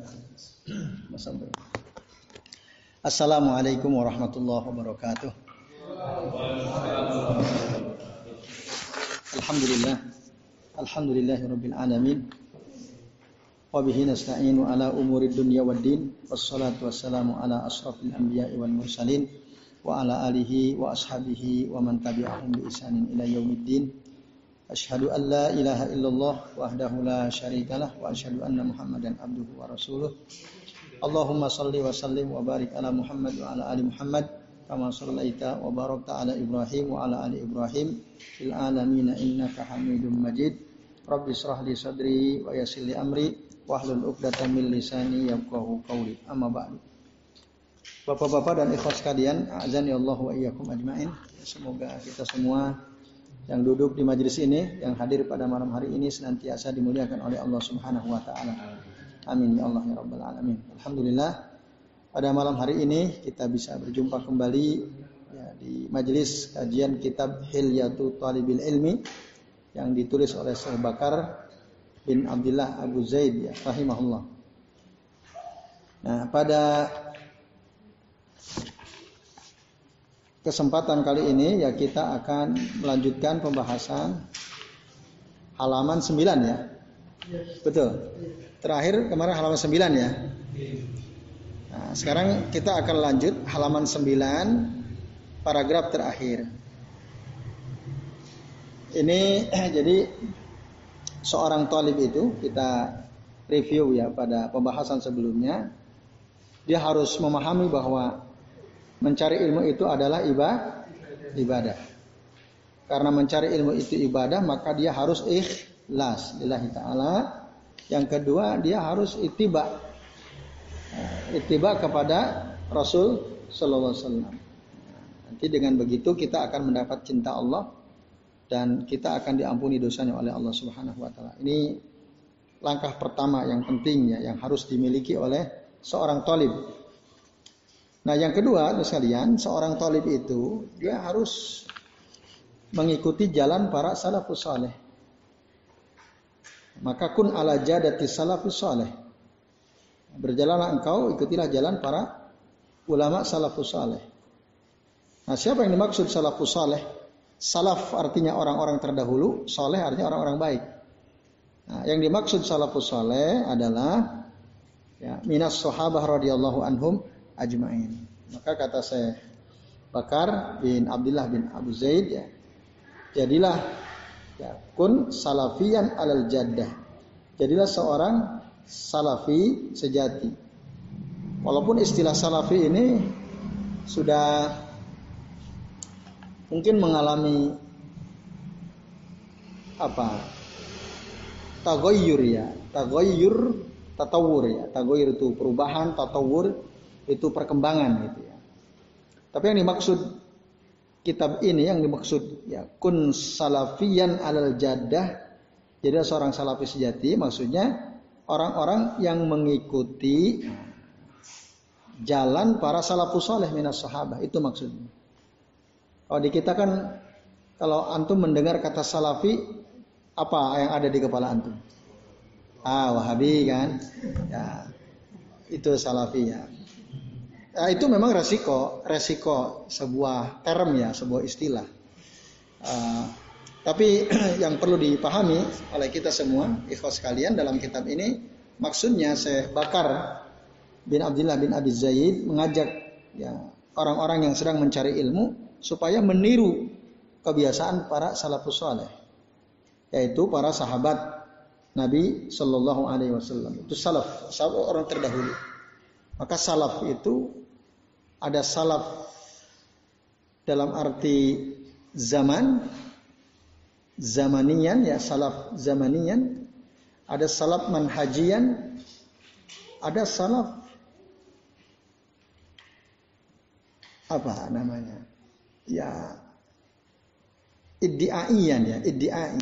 Assalamualaikum warahmatullahi wabarakatuh. Alhamdulillah. Alhamdulillahi rabbil alamin. Wa bihi nasta'inu ala umuri dunya waddin. Wassalatu wassalamu ala asrafil anbiya'i wal mursalin wa ala alihi wa ashabihi wa man Asyhadu an la ilaha illallah wahdahu la syarikalah wa asyhadu anna Muhammadan abduhu wa rasuluh. Allahumma salli wa sallim wa barik ala Muhammad wa ala ali Muhammad kama sallaita wa barakta ala Ibrahim wa ala ali Ibrahim fil alamin innaka Hamidum Majid. Rabbi israh li sadri wa yassir li amri wahlul 'uqdatam min lisani yafqahu qawli. Amma ba'du. Bapak-bapak dan ikhwas sekalian, azan ya Allah wa iyyakum ajmain. Semoga kita semua yang duduk di majelis ini, yang hadir pada malam hari ini senantiasa dimuliakan oleh Allah Subhanahu wa taala. Amin ya Allah ya rabbal alamin. Alhamdulillah pada malam hari ini kita bisa berjumpa kembali ya, di majelis kajian kitab Hilyatu Talibil Ilmi yang ditulis oleh Syekh Bakar bin Abdullah Abu Zaid ya, rahimahullah. Nah, pada kesempatan kali ini ya kita akan melanjutkan pembahasan halaman 9 ya. Betul. Terakhir kemarin halaman 9 ya. Nah, sekarang kita akan lanjut halaman 9 paragraf terakhir. Ini jadi seorang talib itu kita review ya pada pembahasan sebelumnya. Dia harus memahami bahwa mencari ilmu itu adalah ibadah. Karena mencari ilmu itu ibadah, maka dia harus ikhlas lillahi taala. Yang kedua, dia harus itiba. Itiba kepada Rasul sallallahu alaihi wasallam. Nanti dengan begitu kita akan mendapat cinta Allah dan kita akan diampuni dosanya oleh Allah Subhanahu wa taala. Ini langkah pertama yang pentingnya yang harus dimiliki oleh seorang talib Nah yang kedua, sekalian, seorang talib itu dia harus mengikuti jalan para salafus saleh. Maka kun ala jadati salafus saleh. Berjalanlah engkau, ikutilah jalan para ulama salafus saleh. Nah siapa yang dimaksud salafus saleh? Salaf artinya orang-orang terdahulu, saleh artinya orang-orang baik. Nah, yang dimaksud salafus saleh adalah ya, minas sahabah radhiyallahu anhum ajmain. Maka kata saya Bakar bin Abdullah bin Abu Zaid ya. Jadilah ya, kun salafiyan alal jaddah. Jadilah seorang salafi sejati. Walaupun istilah salafi ini sudah mungkin mengalami apa? Tagoyur ya, tagoyur, tatawur ya. Tagoyur itu perubahan, tatawur itu perkembangan gitu ya. Tapi yang dimaksud kitab ini yang dimaksud ya kun salafiyan alal jadah jadi seorang salafi sejati maksudnya orang-orang yang mengikuti jalan para salafus saleh minas sahabah itu maksudnya. Kalau di kita kan kalau antum mendengar kata salafi apa yang ada di kepala antum? Ah, Wahabi kan? Ya. Itu salafi ya. Nah, itu memang resiko, resiko sebuah term ya, sebuah istilah. Uh, tapi yang perlu dipahami oleh kita semua, ikhwas sekalian dalam kitab ini, maksudnya saya Bakar bin Abdullah bin Abi Zaid mengajak ya orang-orang yang sedang mencari ilmu supaya meniru kebiasaan para salafus saleh, yaitu para sahabat Nabi Shallallahu Alaihi Wasallam itu salaf, salaf orang terdahulu. Maka salaf itu ada salaf dalam arti zaman zamanian ya salaf zamanian. Ada salaf manhajian ada salaf apa namanya? Ya iddiaian ya iddiai.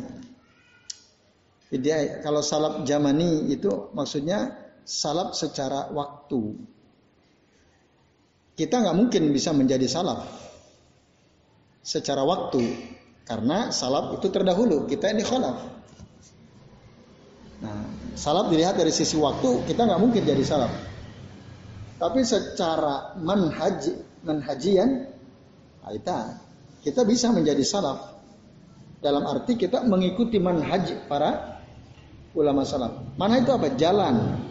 Iddiai kalau salaf zamani itu maksudnya salaf secara waktu kita nggak mungkin bisa menjadi salaf secara waktu karena salaf itu terdahulu kita ini khalaf. Nah, salaf dilihat dari sisi waktu kita nggak mungkin jadi salaf. Tapi secara manhaj manhajian kita kita bisa menjadi salaf dalam arti kita mengikuti manhaj para ulama salaf. Mana itu apa? Jalan.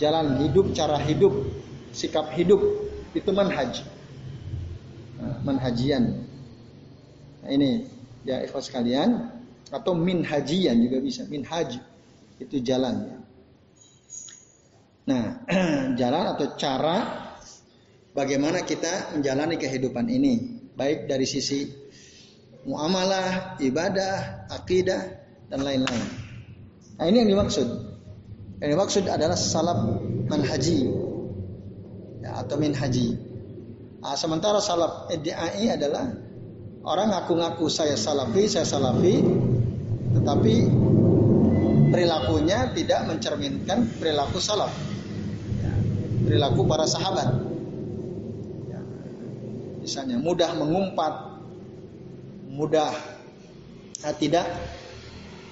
Jalan hidup, cara hidup, sikap hidup itu manhaj. Nah, manhajian. Nah, ini ya ikhwas sekalian atau minhajian juga bisa. Minhaj itu jalan. Nah, jalan atau cara bagaimana kita menjalani kehidupan ini, baik dari sisi muamalah, ibadah, akidah dan lain-lain. Nah, ini yang dimaksud. Yang dimaksud adalah salaf manhaji ya, atau minhaji. Nah, sementara salaf idai adalah orang ngaku-ngaku saya salafi, saya salafi, tetapi perilakunya tidak mencerminkan perilaku salaf. Ya, perilaku para sahabat. Ya, misalnya mudah mengumpat, mudah ya, tidak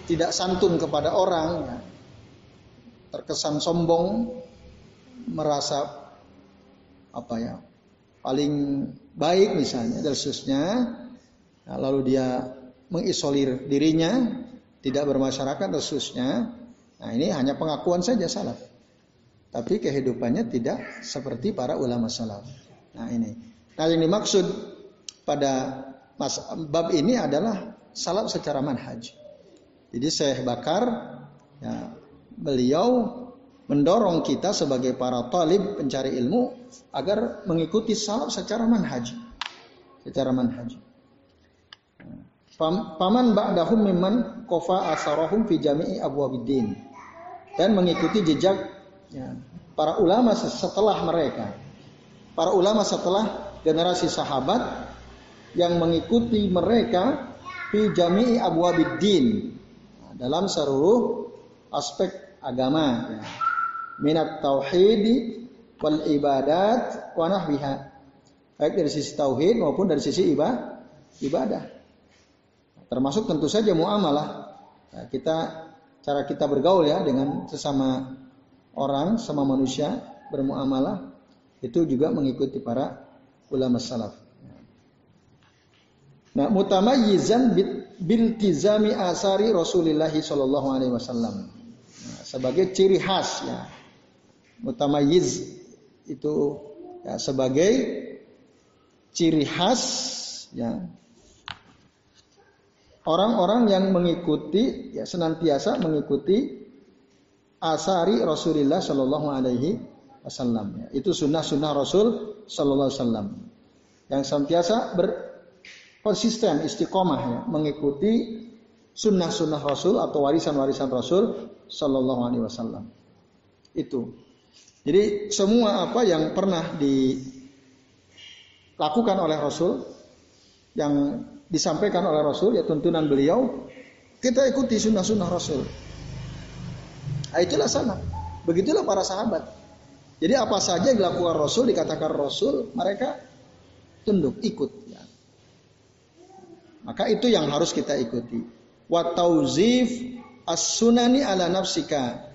tidak santun kepada orang, ya, terkesan sombong, merasa apa ya paling baik misalnya dan seterusnya, nah, lalu dia mengisolir dirinya tidak bermasyarakat khususnya. Nah ini hanya pengakuan saja salaf. Tapi kehidupannya tidak seperti para ulama salaf. Nah ini. Nah yang dimaksud pada mas, bab ini adalah salaf secara manhaj. Jadi Syekh Bakar, ya, beliau mendorong kita sebagai para talib pencari ilmu agar mengikuti salaf secara manhaj. Secara manhaj. Paman ba'dahum mimman kofa asarahum fi jami'i abwabiddin. Dan mengikuti jejak ya, para ulama setelah mereka. Para ulama setelah generasi sahabat yang mengikuti mereka fi jami'i abwabiddin. Nah, dalam seluruh aspek agama. Ya. Minat tauhid wal ibadat wa nahbiha. Baik dari sisi tauhid maupun dari sisi ibadah. Termasuk tentu saja muamalah. Nah, kita cara kita bergaul ya dengan sesama orang, sama manusia bermuamalah itu juga mengikuti para ulama salaf. Nah, mutamayyizan biltizami asari Rasulullah sallallahu alaihi wasallam. Sebagai ciri khas ya. Mutamayyiz itu ya sebagai ciri khas ya orang-orang yang mengikuti ya senantiasa mengikuti asari Rasulullah Shallallahu Alaihi Wasallam. Ya. Itu sunnah-sunnah Rasul Shallallahu Alaihi Wasallam yang senantiasa berkonsisten istiqomah ya mengikuti sunnah-sunnah Rasul atau warisan-warisan Rasul Shallallahu Alaihi Wasallam. Itu. Jadi semua apa yang pernah dilakukan oleh Rasul yang disampaikan oleh Rasul ya tuntunan beliau kita ikuti sunnah-sunnah Rasul. Nah, itulah sana. Begitulah para sahabat. Jadi apa saja yang dilakukan Rasul dikatakan Rasul mereka tunduk ikut. Ya. Maka itu yang harus kita ikuti. Wa tauzif as-sunani ala nafsika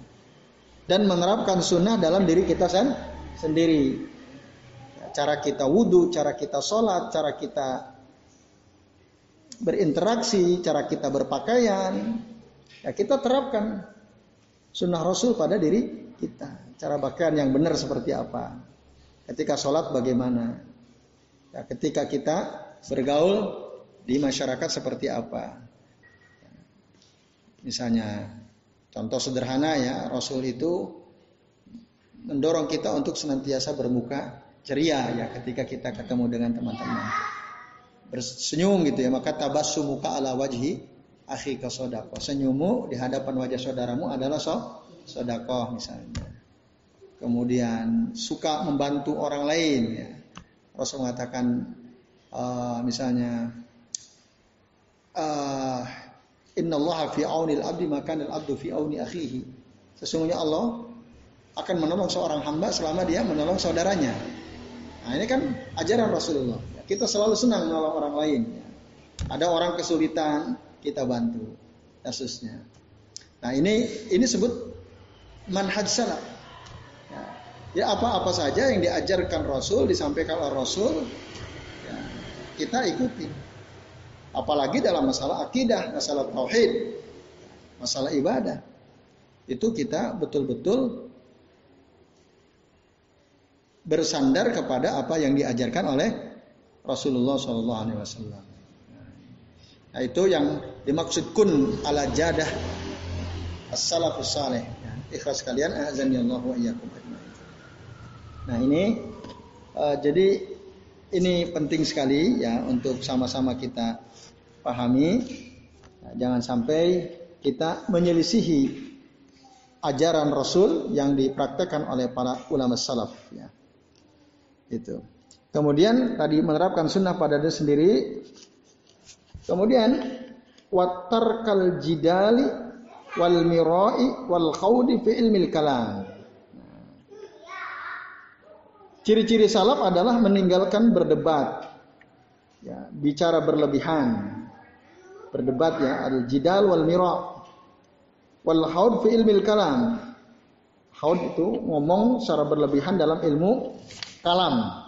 dan menerapkan sunnah dalam diri kita sen sendiri. Cara kita wudhu, cara kita sholat, cara kita berinteraksi, cara kita berpakaian, ya kita terapkan sunnah Rasul pada diri kita. Cara pakaian yang benar seperti apa? Ketika sholat bagaimana? Ya, ketika kita bergaul di masyarakat seperti apa? Misalnya, contoh sederhana ya, Rasul itu mendorong kita untuk senantiasa bermuka ceria ya ketika kita ketemu dengan teman-teman. Bersenyum gitu ya maka tabassumuka ala wajhi akhi sodako. Senyummu di hadapan wajah saudaramu adalah so sodako misalnya. Kemudian suka membantu orang lain ya. Rasul mengatakan uh, misalnya uh, Inna Allah fi aunil abdi maka abdu fi auni akhihi sesungguhnya Allah akan menolong seorang hamba selama dia menolong saudaranya nah ini kan ajaran Rasulullah kita selalu senang menolong orang lain. Ada orang kesulitan, kita bantu kasusnya. Nah ini ini sebut manhaj salaf. Ya, ya apa-apa saja yang diajarkan Rasul, disampaikan oleh Rasul, ya, kita ikuti. Apalagi dalam masalah akidah, masalah tauhid, masalah ibadah. Itu kita betul-betul bersandar kepada apa yang diajarkan oleh Rasulullah SAW. Nah, itu yang dimaksud kun ala jadah as-salafus saleh. Ikhlas kalian azan Allah wa Nah, ini uh, jadi ini penting sekali ya untuk sama-sama kita pahami. Nah, jangan sampai kita menyelisihi ajaran Rasul yang dipraktekkan oleh para ulama salaf ya. Itu. Kemudian tadi menerapkan sunnah pada diri sendiri. Kemudian watarkal jidali wal mirai wal khawdi fi ilmil kalam. Ciri-ciri salaf adalah meninggalkan berdebat, ya, bicara berlebihan, berdebat ya, al jidal wal mira, wal haud fi ilmil kalam. Haud itu ngomong secara berlebihan dalam ilmu kalam.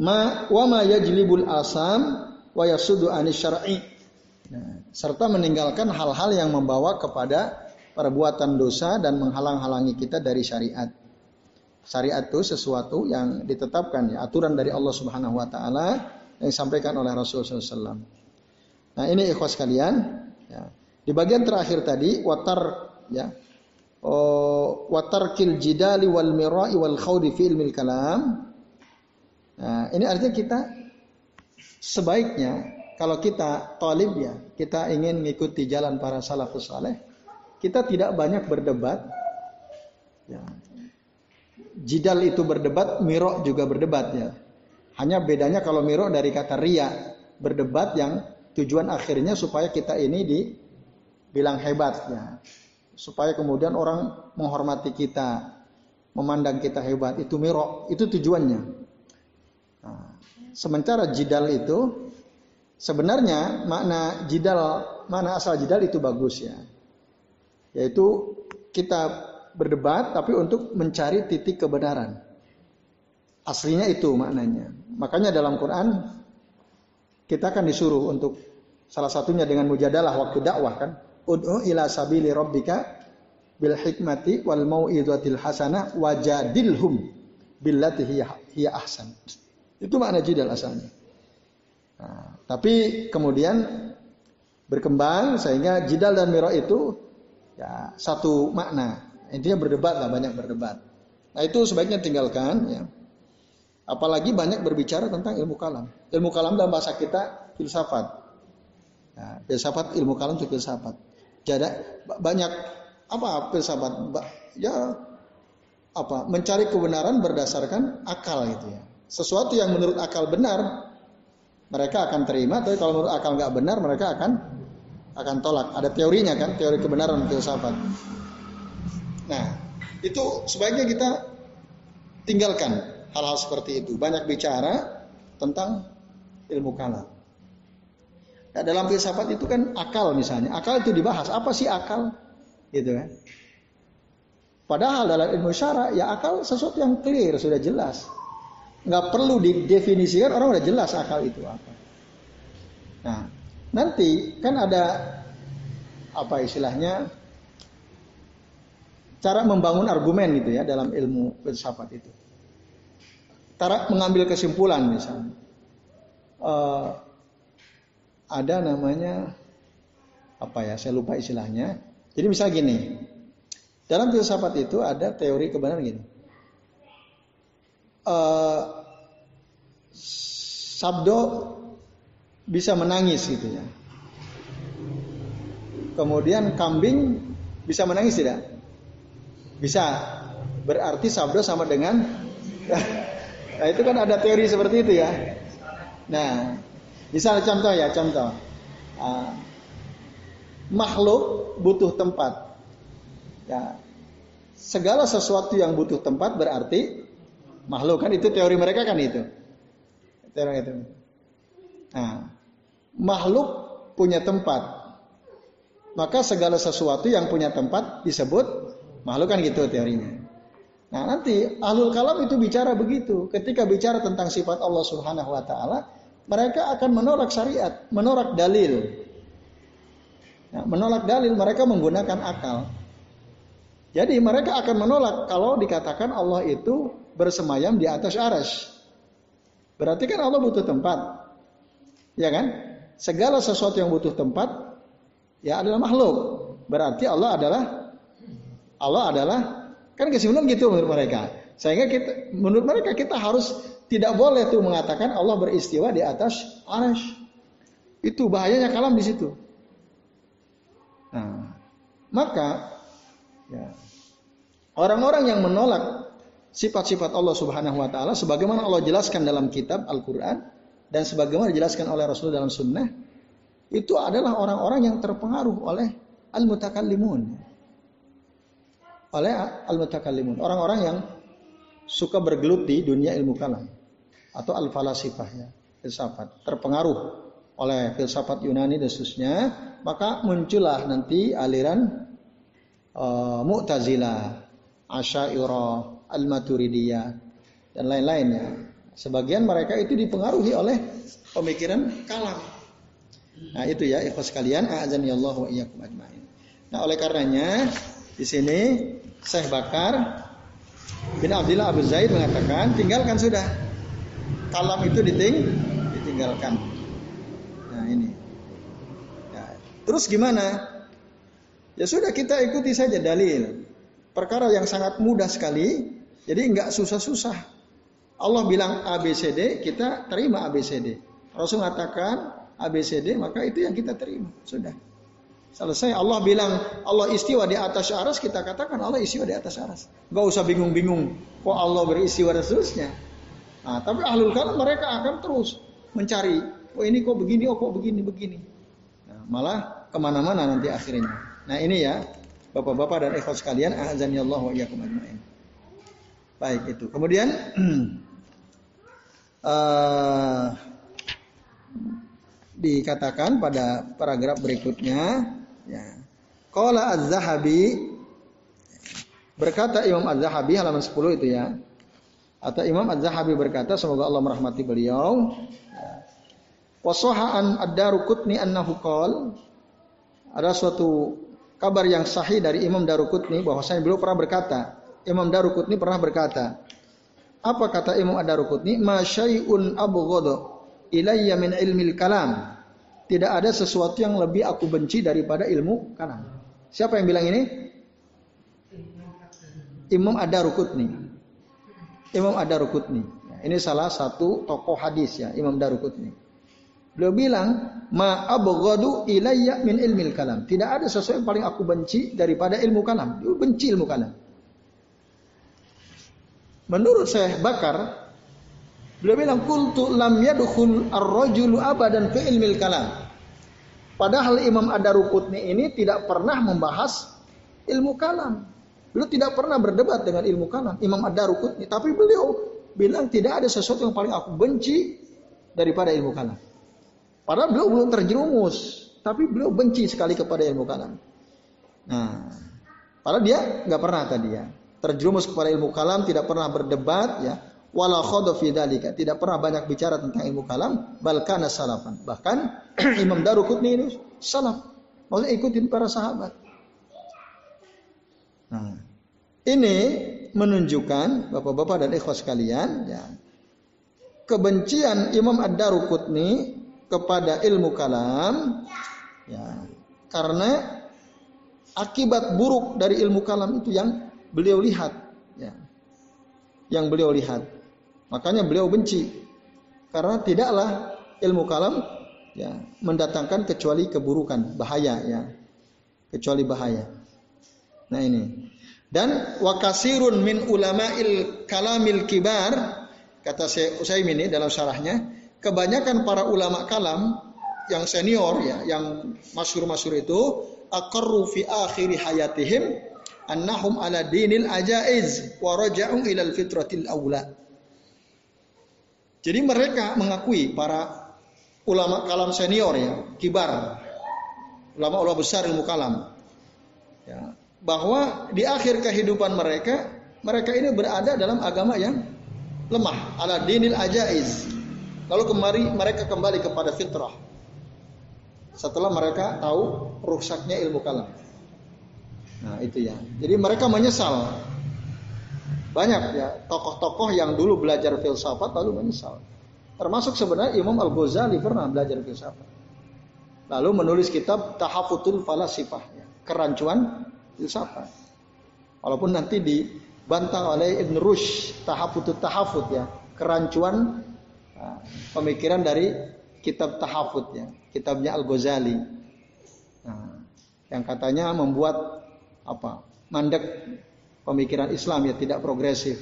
Ma wa ma yajlibul asam wa yasudu anis syar'i. Nah, serta meninggalkan hal-hal yang membawa kepada perbuatan dosa dan menghalang-halangi kita dari syariat. Syariat itu sesuatu yang ditetapkan ya, aturan dari Allah Subhanahu wa taala yang disampaikan oleh Rasulullah SAW. Nah, ini ikhwas kalian, ya. Di bagian terakhir tadi watar ya oh, watarkil jidali wal mirai wal khawdi fi ilmil kalam. Nah, ini artinya kita sebaiknya kalau kita talib ya, kita ingin mengikuti jalan para salafus saleh, kita tidak banyak berdebat. Ya, Jidal itu berdebat, miro juga berdebat ya. Hanya bedanya kalau miro dari kata ria, berdebat yang tujuan akhirnya supaya kita ini dibilang hebat ya. Supaya kemudian orang menghormati kita, memandang kita hebat, itu miro, itu tujuannya. Nah, sementara jidal itu sebenarnya makna jidal, makna asal jidal itu bagus ya. Yaitu kita berdebat tapi untuk mencari titik kebenaran. Aslinya itu maknanya. Makanya dalam Quran kita akan disuruh untuk salah satunya dengan mujadalah waktu dakwah kan. Ud'u ila sabili rabbika bil hikmati wal mau'izatil hasanah wajadilhum billati hiya, ahsan. Itu makna jidal asalnya. Nah, tapi kemudian berkembang sehingga jidal dan miro itu ya satu makna Intinya berdebat lah, banyak berdebat. Nah itu sebaiknya tinggalkan ya. Apalagi banyak berbicara tentang ilmu kalam. Ilmu kalam dalam bahasa kita filsafat. Nah, filsafat ilmu kalam itu filsafat. Jadi banyak apa filsafat? Ya apa? Mencari kebenaran berdasarkan akal gitu ya. Sesuatu yang menurut akal benar mereka akan terima, tapi kalau menurut akal nggak benar mereka akan akan tolak. Ada teorinya kan, teori kebenaran filsafat. Nah, itu sebaiknya kita tinggalkan hal-hal seperti itu. Banyak bicara tentang ilmu kalam. Nah, dalam filsafat itu kan akal misalnya. Akal itu dibahas. Apa sih akal? Gitu kan. Padahal dalam ilmu syara ya akal sesuatu yang clear, sudah jelas. Nggak perlu didefinisikan, orang udah jelas akal itu apa. Nah, nanti kan ada apa istilahnya cara membangun argumen gitu ya dalam ilmu filsafat itu. Cara mengambil kesimpulan misalnya. Uh, ada namanya apa ya? Saya lupa istilahnya. Jadi misal gini, dalam filsafat itu ada teori kebenaran gini. Uh, sabdo bisa menangis gitu ya. Kemudian kambing bisa menangis tidak? Bisa. Berarti sabdo sama dengan Nah, itu kan ada teori seperti itu ya. Nah, misalnya contoh ya, contoh. Uh, makhluk butuh tempat. Ya. Segala sesuatu yang butuh tempat berarti makhluk kan itu teori mereka kan itu. Teori itu. Nah, makhluk punya tempat. maka segala sesuatu yang punya tempat disebut makhluk kan gitu teorinya. Nah nanti ahlul kalam itu bicara begitu. Ketika bicara tentang sifat Allah Subhanahu Wa Taala, mereka akan menolak syariat, menolak dalil. Nah, menolak dalil mereka menggunakan akal. Jadi mereka akan menolak kalau dikatakan Allah itu bersemayam di atas aras. Berarti kan Allah butuh tempat. Ya kan? Segala sesuatu yang butuh tempat ya adalah makhluk. Berarti Allah adalah Allah adalah kan kesimpulan gitu menurut mereka. Sehingga kita menurut mereka kita harus tidak boleh tuh mengatakan Allah beristiwa di atas arash. Itu bahayanya kalam di situ. Nah, maka ya, orang-orang yang menolak sifat-sifat Allah Subhanahu wa taala sebagaimana Allah jelaskan dalam kitab Al-Qur'an dan sebagaimana dijelaskan oleh Rasul dalam sunnah itu adalah orang-orang yang terpengaruh oleh al-mutakallimun. Oleh al-mutakallimun, orang-orang yang suka bergelut di dunia ilmu kalam atau al-falasifah ya, filsafat, terpengaruh oleh filsafat Yunani dan seterusnya, maka muncullah nanti aliran uh, Mu'tazilah, Asy'ariyah, Al-Maturidiyah dan lain-lainnya. Sebagian mereka itu dipengaruhi oleh pemikiran kalam Nah itu ya ikhwas sekalian, azani Allah wa iyyakum ajmain. Nah oleh karenanya di sini Syekh Bakar bin Abdullah Abu Zaid mengatakan tinggalkan sudah kalam itu diting ditinggalkan. Nah ini. Nah, terus gimana? Ya sudah kita ikuti saja dalil. Perkara yang sangat mudah sekali, jadi nggak susah-susah. Allah bilang ABCD, kita terima ABCD. Rasul mengatakan ABCD maka itu yang kita terima sudah selesai Allah bilang Allah istiwa di atas aras kita katakan Allah istiwa di atas aras Gak usah bingung-bingung kok Allah beristiwa dan seterusnya nah, tapi ahlul kalam mereka akan terus mencari oh ini kok begini oh kok begini begini nah, malah ke mana-mana nanti akhirnya nah ini ya bapak-bapak dan ikhwas sekalian azani Allah wa iyyakum ajmain baik itu kemudian uh, dikatakan pada paragraf berikutnya ya. Qala Az-Zahabi berkata Imam Az-Zahabi halaman 10 itu ya. Atau Imam Az-Zahabi berkata semoga Allah merahmati beliau. Ya. Wasohaan ad-Daruqutni annahu qol ada suatu kabar yang sahih dari Imam Daruqutni bahwasanya beliau pernah berkata, Imam Daruqutni pernah berkata, apa kata Imam Ad-Daruqutni? Ma syai'un abghadu ilayya min ilmil kalam. Tidak ada sesuatu yang lebih aku benci daripada ilmu kalam. Siapa yang bilang ini? Imam Ad-Darukutni. Imam Ad-Darukutni. Ini salah satu tokoh hadis ya, Imam Darukutni. Beliau bilang, "Ma abghadu ilayya min ilmil kalam." Tidak ada sesuatu yang paling aku benci daripada ilmu kalam. Dia benci ilmu kalam. Menurut saya Bakar, Beliau bilang kultu lam yadkhul ar-rajulu abadan fi ilmil kalam. Padahal Imam Ad-Darukutni ini tidak pernah membahas ilmu kalam. Beliau tidak pernah berdebat dengan ilmu kalam Imam Ad-Darukutni, tapi beliau bilang tidak ada sesuatu yang paling aku benci daripada ilmu kalam. Padahal beliau belum terjerumus, tapi beliau benci sekali kepada ilmu kalam. Nah, padahal dia nggak pernah tadi ya terjerumus kepada ilmu kalam, tidak pernah berdebat ya, wala khadha fi dalika. Tidak pernah banyak bicara tentang ilmu kalam, balkana salafan. Bahkan Imam Daruqutni ini salaf. Maksudnya ikutin para sahabat. Nah, ini menunjukkan Bapak-bapak dan ikhwas sekalian ya. Kebencian Imam Ad-Daruqutni kepada ilmu kalam ya karena akibat buruk dari ilmu kalam itu yang beliau lihat ya yang beliau lihat Makanya beliau benci karena tidaklah ilmu kalam ya mendatangkan kecuali keburukan, bahaya ya. Kecuali bahaya. Nah ini. Dan wakasirun min ulama'il kalamil kibar kata saya ini dalam syarahnya, kebanyakan para ulama kalam yang senior ya, yang masyur-masyur itu aqarru fi akhiri hayatihim annahum ala dinil ajaiz wa raja'u ila fitratil awla. Jadi mereka mengakui para ulama kalam senior ya, kibar. ulama-ulama besar ilmu kalam. Ya, bahwa di akhir kehidupan mereka, mereka ini berada dalam agama yang lemah, ala dinil ajaiz. Lalu kemari mereka kembali kepada fitrah. Setelah mereka tahu rusaknya ilmu kalam. Nah, itu ya. Jadi mereka menyesal. Banyak ya tokoh-tokoh yang dulu belajar filsafat lalu menyesal. Termasuk sebenarnya Imam Al-Ghazali pernah belajar filsafat. Lalu menulis kitab Tahafutul Falasifah, ya, kerancuan filsafat. Walaupun nanti dibantah oleh Ibn Rushd, Tahafutul Tahafut ya, kerancuan nah, pemikiran dari kitab Tahafut ya, kitabnya Al-Ghazali. Nah, yang katanya membuat apa? mandek pemikiran Islam ya tidak progresif.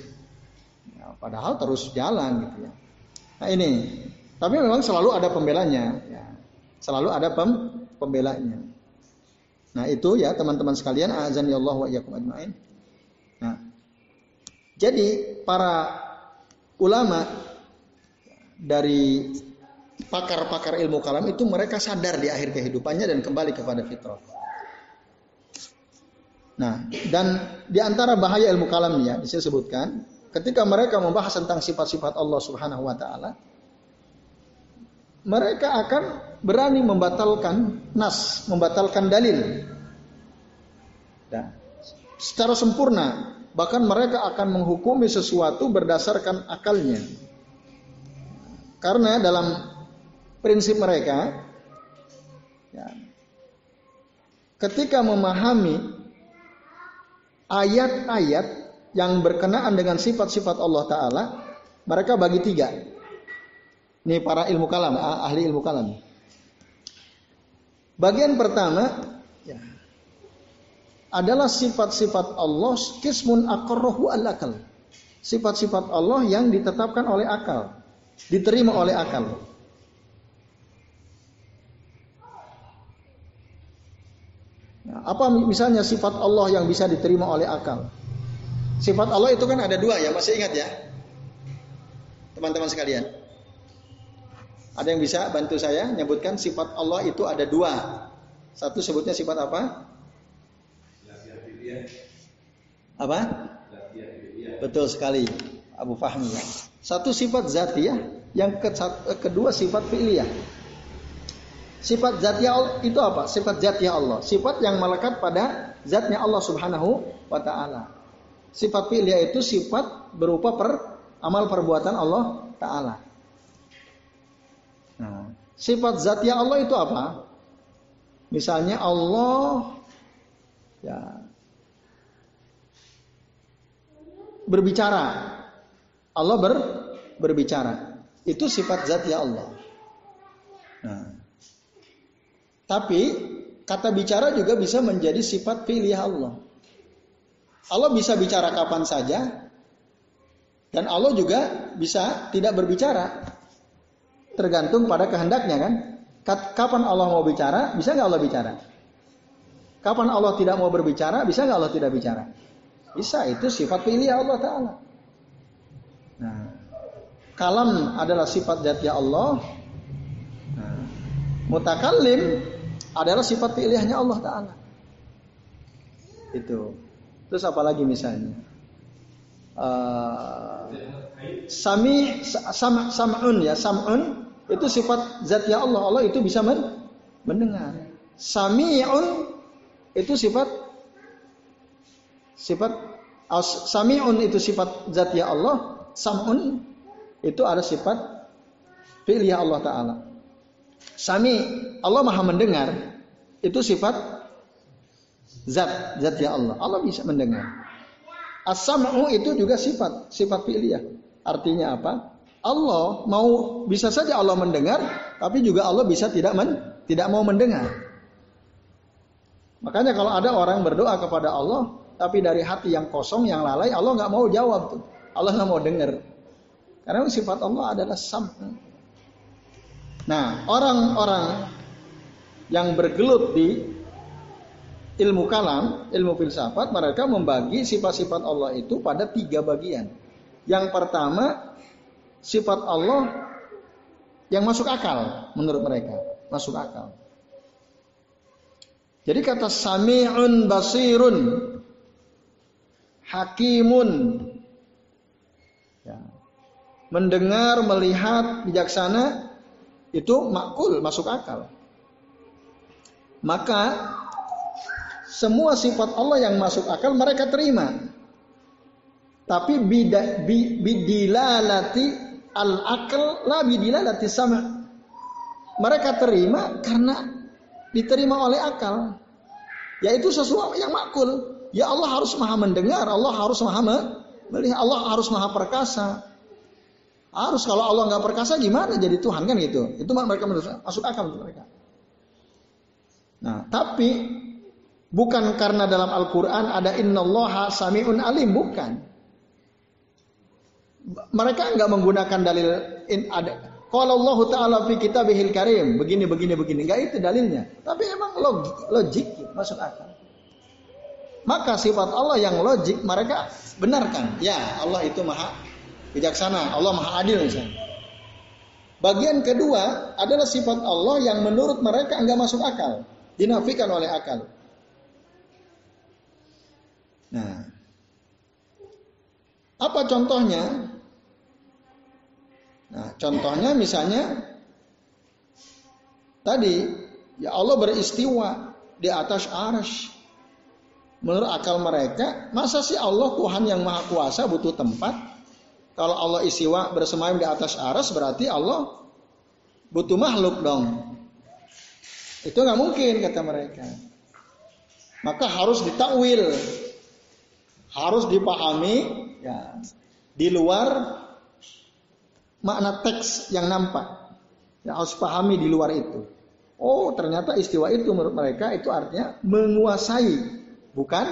Ya, padahal terus jalan gitu ya. Nah ini, tapi memang selalu ada pembelanya. Ya. Selalu ada pem pembelanya. Nah itu ya teman-teman sekalian, azan ya Allah wa ajmain. Nah, jadi para ulama dari pakar-pakar ilmu kalam itu mereka sadar di akhir kehidupannya dan kembali kepada fitrah. Nah, dan di antara bahaya ilmu kalam ya, disebutkan ketika mereka membahas tentang sifat-sifat Allah Subhanahu wa taala, mereka akan berani membatalkan nas, membatalkan dalil. Dan secara sempurna, bahkan mereka akan menghukumi sesuatu berdasarkan akalnya. Karena dalam prinsip mereka, ya, ketika memahami ayat-ayat yang berkenaan dengan sifat-sifat Allah Ta'ala, mereka bagi tiga. Ini para ilmu kalam, ahli ilmu kalam. Bagian pertama ya, adalah sifat-sifat Allah kismun akarrohu al akal. Sifat-sifat Allah yang ditetapkan oleh akal, diterima oleh akal. Nah, apa misalnya sifat Allah yang bisa diterima oleh akal? Sifat Allah itu kan ada dua ya, masih ingat ya? Teman-teman sekalian. Ada yang bisa bantu saya nyebutkan sifat Allah itu ada dua. Satu sebutnya sifat apa? Apa? Betul sekali, Abu Fahmi. Satu sifat zatiyah, yang kedua sifat fi'liyah. Sifat zatiyah itu apa? Sifat zatiyah Allah. Sifat yang melekat pada zatnya Allah Subhanahu wa taala. Sifat fi'liyah itu sifat berupa per amal perbuatan Allah taala. Sifat zatnya Allah itu apa? Misalnya Allah ya berbicara. Allah ber, berbicara. Itu sifat zatnya Allah. Nah, tapi kata bicara juga bisa menjadi sifat pilih Allah. Allah bisa bicara kapan saja dan Allah juga bisa tidak berbicara. Tergantung pada kehendaknya kan. Kapan Allah mau bicara, bisa nggak Allah bicara? Kapan Allah tidak mau berbicara, bisa nggak Allah tidak bicara? Bisa, itu sifat pilih Allah Ta'ala. Nah, kalam adalah sifat zatnya Allah. Nah, mutakallim adalah sifat pilihnya Allah Ta'ala. Itu. Terus apa lagi misalnya? Uh, sami sama sam'un ya sam'un itu sifat zatnya Allah. Allah itu bisa men mendengar. Sami'un itu sifat sifat sami'un itu sifat zatnya Allah. Sam'un itu ada sifat fi'liyah Allah Ta'ala. Sami Allah maha mendengar itu sifat zat zatnya Allah. Allah bisa mendengar. As-sam'u itu juga sifat sifat fi'liyah. Artinya apa? Allah mau bisa saja Allah mendengar, tapi juga Allah bisa tidak men, tidak mau mendengar. Makanya kalau ada orang berdoa kepada Allah, tapi dari hati yang kosong, yang lalai, Allah nggak mau jawab tuh. Allah nggak mau dengar. Karena sifat Allah adalah sam. Nah, orang-orang yang bergelut di ilmu kalam, ilmu filsafat, mereka membagi sifat-sifat Allah itu pada tiga bagian. Yang pertama sifat Allah yang masuk akal menurut mereka, masuk akal. Jadi kata sami'un basirun hakimun ya. mendengar, melihat, bijaksana itu makul, masuk akal. Maka semua sifat Allah yang masuk akal mereka terima. Tapi bidilalati al akal la bidilalati sama. Mereka terima karena diterima oleh akal. Yaitu sesuatu yang makul. Ya Allah harus maha mendengar, Allah harus maha melihat, Allah harus maha perkasa. Harus kalau Allah nggak perkasa gimana jadi Tuhan kan gitu. Itu mereka masuk akal mereka. Nah, tapi bukan karena dalam Al-Qur'an ada innallaha samiun alim bukan. Mereka nggak menggunakan dalil in, ada kalau Allah Ta'ala fi kitabihil karim. Begini, begini, begini. Enggak itu dalilnya. Tapi emang logik, logik masuk akal. Maka sifat Allah yang logik mereka benarkan. Ya Allah itu maha bijaksana. Allah maha adil misalnya. Bagian kedua adalah sifat Allah yang menurut mereka enggak masuk akal. Dinafikan oleh akal. Nah, apa contohnya? Nah, contohnya misalnya tadi ya Allah beristiwa di atas arsy. Menurut akal mereka, masa sih Allah Tuhan yang Maha Kuasa butuh tempat? Kalau Allah istiwa bersemayam di atas aras berarti Allah butuh makhluk dong. Itu nggak mungkin kata mereka. Maka harus ditakwil, harus dipahami ya di luar makna teks yang nampak. Ya, harus pahami di luar itu. Oh, ternyata istiwa itu menurut mereka itu artinya menguasai, bukan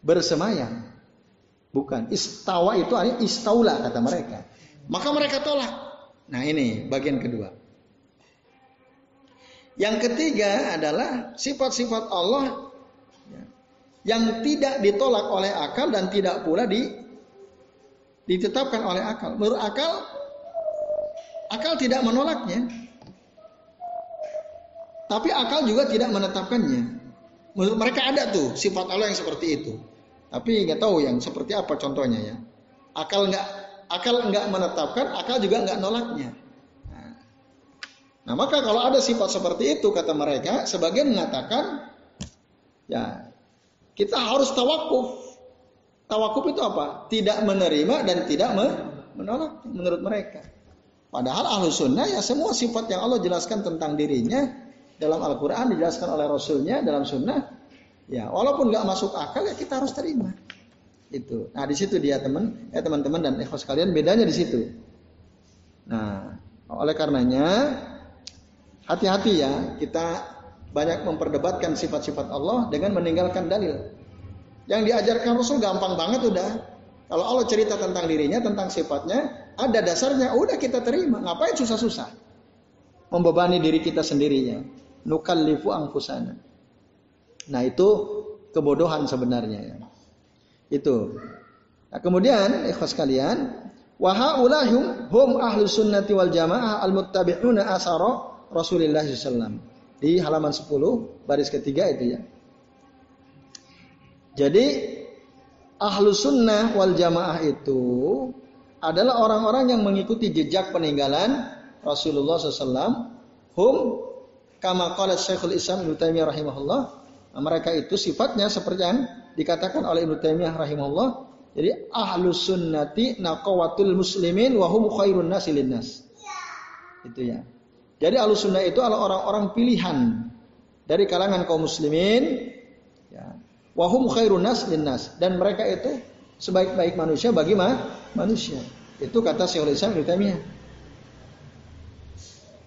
bersemayam. Bukan. Istawa itu artinya istaula kata mereka. Maka mereka tolak. Nah ini bagian kedua. Yang ketiga adalah sifat-sifat Allah yang tidak ditolak oleh akal dan tidak pula di ditetapkan oleh akal. Menurut akal, akal tidak menolaknya. Tapi akal juga tidak menetapkannya. Menurut mereka ada tuh sifat Allah yang seperti itu. Tapi nggak tahu yang seperti apa contohnya ya. Akal nggak akal nggak menetapkan, akal juga nggak nolaknya. Nah, maka kalau ada sifat seperti itu kata mereka, sebagian mengatakan ya kita harus tawakuf Tawakuf itu apa? Tidak menerima dan tidak menolak menurut mereka. Padahal ahlu sunnah ya semua sifat yang Allah jelaskan tentang dirinya dalam Al-Quran dijelaskan oleh Rasulnya dalam sunnah. Ya walaupun nggak masuk akal ya kita harus terima. Itu. Nah di situ dia teman, ya teman-teman dan ikhwas kalian bedanya di situ. Nah oleh karenanya hati-hati ya kita banyak memperdebatkan sifat-sifat Allah dengan meninggalkan dalil. Yang diajarkan Rasul gampang banget udah. Kalau Allah cerita tentang dirinya, tentang sifatnya, ada dasarnya, udah kita terima. Ngapain susah-susah? Membebani diri kita sendirinya. Nukallifu angfusana. Nah itu kebodohan sebenarnya ya. Itu. Nah, kemudian ikhwas kalian, wahaulahum hum ahlu sunnati wal jamaah al muttabi'una asara Rasulullah SAW. Di halaman 10 baris ketiga itu ya. Jadi ahlu sunnah wal jamaah itu adalah orang-orang yang mengikuti jejak peninggalan Rasulullah SAW. Hum kama qala Syekhul Islam Ibnu Taimiyah rahimahullah. Mereka itu sifatnya seperti yang dikatakan oleh Ibnu Taimiyah rahimahullah. Jadi ahlu sunnati naqawatul muslimin wa hum khairun nasi linnas. Itu ya. Jadi ahlu sunnah itu adalah orang-orang pilihan dari kalangan kaum muslimin Wahum khairun nas linnas. Dan mereka itu sebaik-baik manusia bagi ma manusia. Itu kata Syekhul Islam Ibnu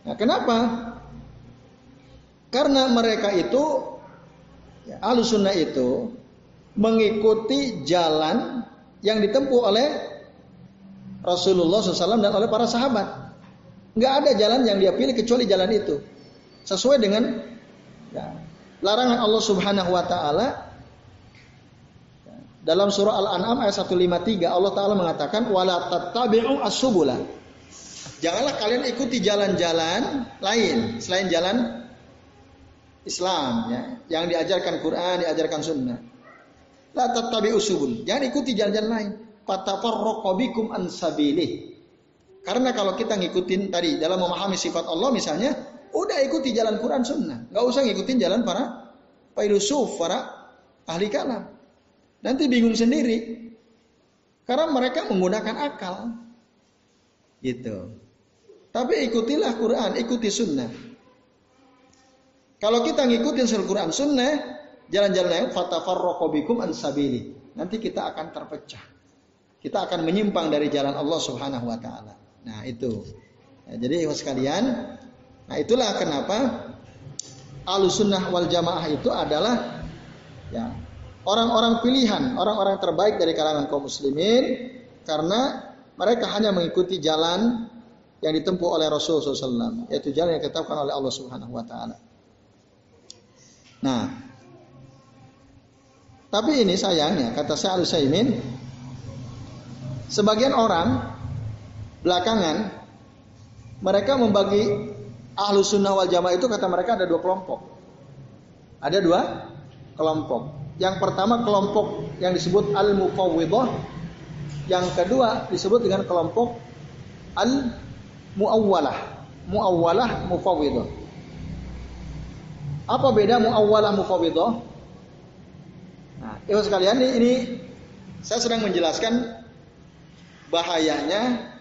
Nah, kenapa? Karena mereka itu ya, sunnah itu mengikuti jalan yang ditempuh oleh Rasulullah SAW dan oleh para sahabat. Nggak ada jalan yang dia pilih kecuali jalan itu. Sesuai dengan ya, larangan Allah Subhanahu Wa Taala dalam surah Al-An'am ayat 153 Allah Ta'ala mengatakan wala tattabi'u as-subula. Janganlah kalian ikuti jalan-jalan lain selain jalan Islam ya, yang diajarkan Quran, diajarkan sunnah. La tattabi usubul. Jangan ikuti jalan-jalan lain. Fatafarraqu bikum an. Karena kalau kita ngikutin tadi dalam memahami sifat Allah misalnya, udah ikuti jalan Quran sunnah. Gak usah ngikutin jalan para filosof, para ahli kalam. Nanti bingung sendiri. Karena mereka menggunakan akal. Gitu. Tapi ikutilah Quran, ikuti sunnah. Kalau kita ngikutin surah Quran sunnah, jalan-jalan yang fatafarraqu bikum an sabili. Nanti kita akan terpecah. Kita akan menyimpang dari jalan Allah Subhanahu wa taala. Nah, itu. Ya, jadi sekalian, nah itulah kenapa Ahlussunnah wal Jamaah itu adalah ya orang-orang pilihan, orang-orang terbaik dari kalangan kaum muslimin karena mereka hanya mengikuti jalan yang ditempuh oleh Rasulullah SAW, yaitu jalan yang ditetapkan oleh Allah Subhanahu Wa Taala. Nah, tapi ini sayangnya kata saya al Saimin, sebagian orang belakangan mereka membagi ahlu sunnah wal jamaah itu kata mereka ada dua kelompok. Ada dua kelompok. Yang pertama kelompok yang disebut al-mufawwidah, yang kedua disebut dengan kelompok al-muawwalah. Muawwalah mufawwidah. Apa beda muawwalah mufawwidah? Nah, ibu sekalian ini, ini saya sedang menjelaskan bahayanya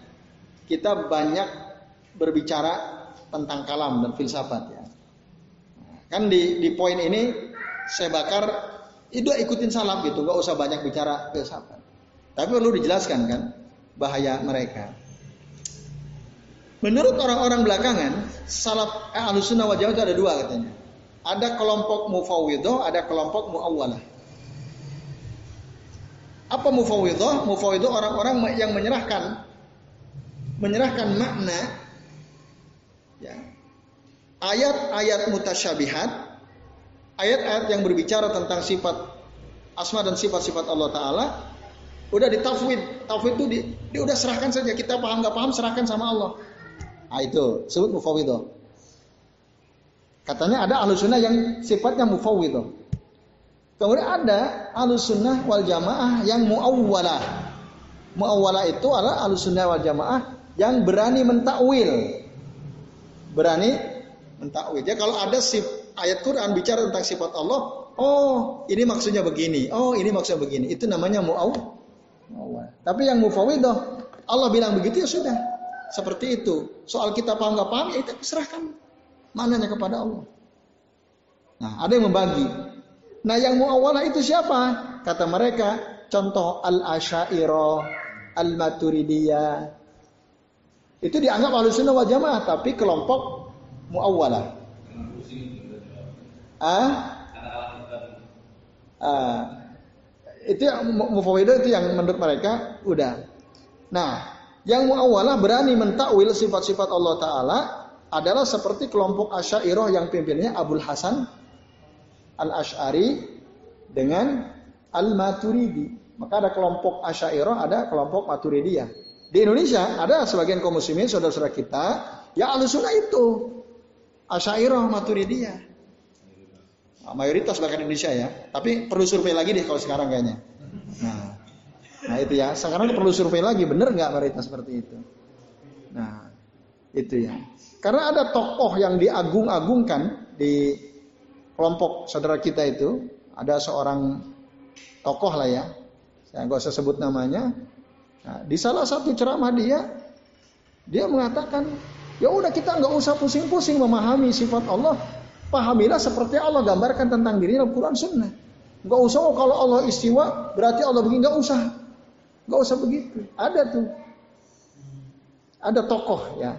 kita banyak berbicara tentang kalam dan filsafat ya. Kan di di poin ini saya bakar itu ikutin salaf gitu, nggak usah banyak bicara filsafat. Tapi perlu dijelaskan kan bahaya mereka. Menurut orang-orang belakangan, salaf eh, alusunah wajah itu ada dua katanya. Ada kelompok mufawwidah, ada kelompok muawwalah. Apa mufawwidah? Mufawwidah orang-orang yang menyerahkan menyerahkan makna ya, ayat-ayat mutasyabihat ayat-ayat yang berbicara tentang sifat asma dan sifat-sifat Allah Taala udah ditafwid, tafwid itu di, dia udah serahkan saja kita paham nggak paham serahkan sama Allah. Nah itu sebut mufawwidah. Katanya ada ahlu sunnah yang sifatnya mufawwidah. Kemudian ada ahlu sunnah wal jamaah yang muawwalah. Muawwalah itu adalah ahlu sunnah wal jamaah yang berani mentakwil. Berani mentakwil. Jadi kalau ada sif, ayat Quran bicara tentang sifat Allah, oh ini maksudnya begini, oh ini maksudnya begini. Itu namanya mu'aw. Tapi yang mufawidah, Allah bilang begitu ya sudah. Seperti itu. Soal kita paham nggak paham ya itu serahkan mananya kepada Allah. Nah, ada yang membagi. Nah, yang muawalah itu siapa? Kata mereka, contoh al-asyairah, al-maturidiyah. Itu dianggap ahlu sunnah wal jamaah, tapi kelompok muawalah. Ah? Ah. Itu yang mufawidah itu yang menurut mereka udah. Nah, yang muawalah berani mentakwil sifat-sifat Allah Taala adalah seperti kelompok Asy'ariyah yang pimpinnya Abdul Hasan Al Ash'ari dengan Al Maturidi. Maka ada kelompok Asy'ariyah, ada kelompok Maturidiyah. Di Indonesia ada sebagian kaum muslimin saudara-saudara kita yang alusuna itu Asy'ariyah Maturidiyah. Nah, mayoritas bahkan Indonesia ya. Tapi perlu survei lagi deh kalau sekarang kayaknya. Nah, nah itu ya. Sekarang perlu survei lagi, bener nggak mayoritas seperti itu? Nah, itu ya. Karena ada tokoh yang diagung-agungkan di kelompok saudara kita itu, ada seorang tokoh lah ya. Saya nggak usah sebut namanya. Nah, di salah satu ceramah dia, dia mengatakan, ya udah kita nggak usah pusing-pusing memahami sifat Allah, Pahamilah seperti Allah gambarkan tentang dirinya Al-Quran Sunnah. Gak usah oh, kalau Allah istiwa berarti Allah begini. Gak usah. Gak usah begitu. Ada tuh. Ada tokoh ya.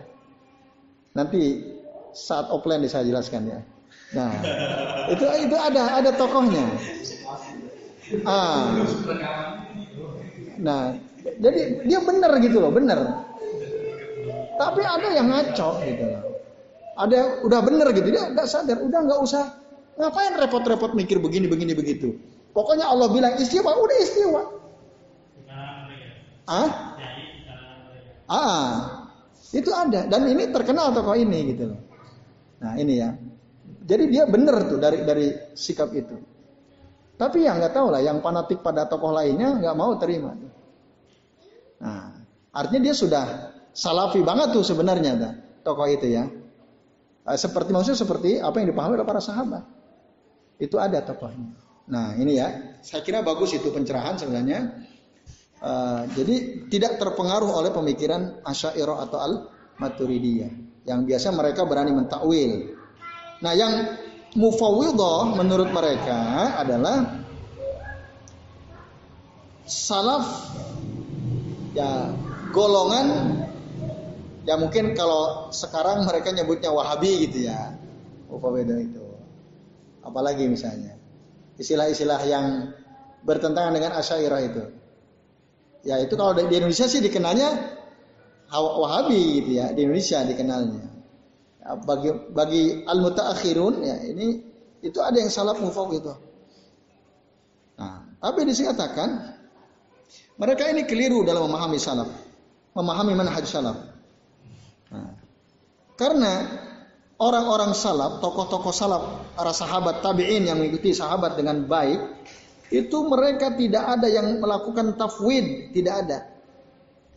Nanti saat offline saya jelaskan ya. Nah, itu itu ada ada tokohnya. Ah. Nah, jadi dia benar gitu loh, benar. Tapi ada yang ngaco gitu loh. Ada udah bener gitu dia nggak sadar, udah nggak usah ngapain repot-repot mikir begini begini begitu. Pokoknya Allah bilang istiwa, udah istiwa. Ah? Ah, itu ada dan ini terkenal tokoh ini gitu loh. Nah ini ya. Jadi dia benar tuh dari dari sikap itu. Tapi yang nggak tahu lah, yang fanatik pada tokoh lainnya nggak mau terima. Nah, artinya dia sudah salafi banget tuh sebenarnya dah, tokoh itu ya. Nah, seperti maksudnya seperti apa yang dipahami oleh para sahabat. Itu ada tokohnya. Nah ini ya, saya kira bagus itu pencerahan sebenarnya. Uh, jadi tidak terpengaruh oleh pemikiran Asy'ariyah atau Al-Maturidiyah yang biasa mereka berani mentakwil. Nah, yang mufawwidhah menurut mereka adalah salaf ya golongan ya mungkin kalau sekarang mereka nyebutnya Wahabi gitu ya. Mufawwidhah itu. Apalagi misalnya istilah-istilah yang bertentangan dengan Asy'ariyah itu. Ya itu kalau di Indonesia sih dikenalnya Wahabi gitu ya di Indonesia dikenalnya. Ya, bagi bagi al mutaakhirun ya ini itu ada yang salaf mufawwid itu. Nah, tapi dikatakan mereka ini keliru dalam memahami salaf, memahami manhaj salaf. Karena orang-orang salaf, tokoh-tokoh salaf, para sahabat tabi'in yang mengikuti sahabat dengan baik, itu mereka tidak ada yang melakukan tafwid, tidak ada.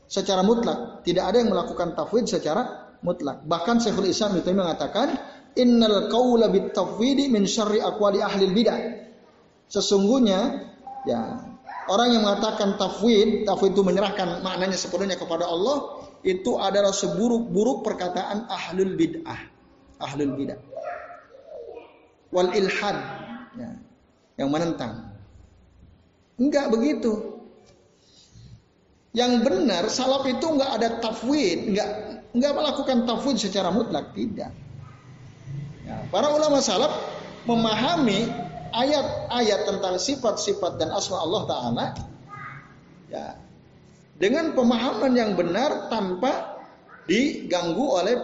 Secara mutlak, tidak ada yang melakukan tafwid secara mutlak. Bahkan Syekhul Islam itu mengatakan, "Innal qaula bit tafwidi min syarri aqwali ahli bidah." Sesungguhnya ya, orang yang mengatakan tafwid, tafwid itu menyerahkan maknanya sepenuhnya kepada Allah, itu adalah seburuk-buruk perkataan ahlul bid'ah. Ahlul bidah. Wal ilhad. Ya, yang menentang. Enggak begitu. Yang benar salaf itu enggak ada tafwid. Enggak enggak melakukan tafwid secara mutlak. Tidak. Ya, para ulama salaf memahami ayat-ayat tentang sifat-sifat dan asma Allah taala. Ya dengan pemahaman yang benar tanpa diganggu oleh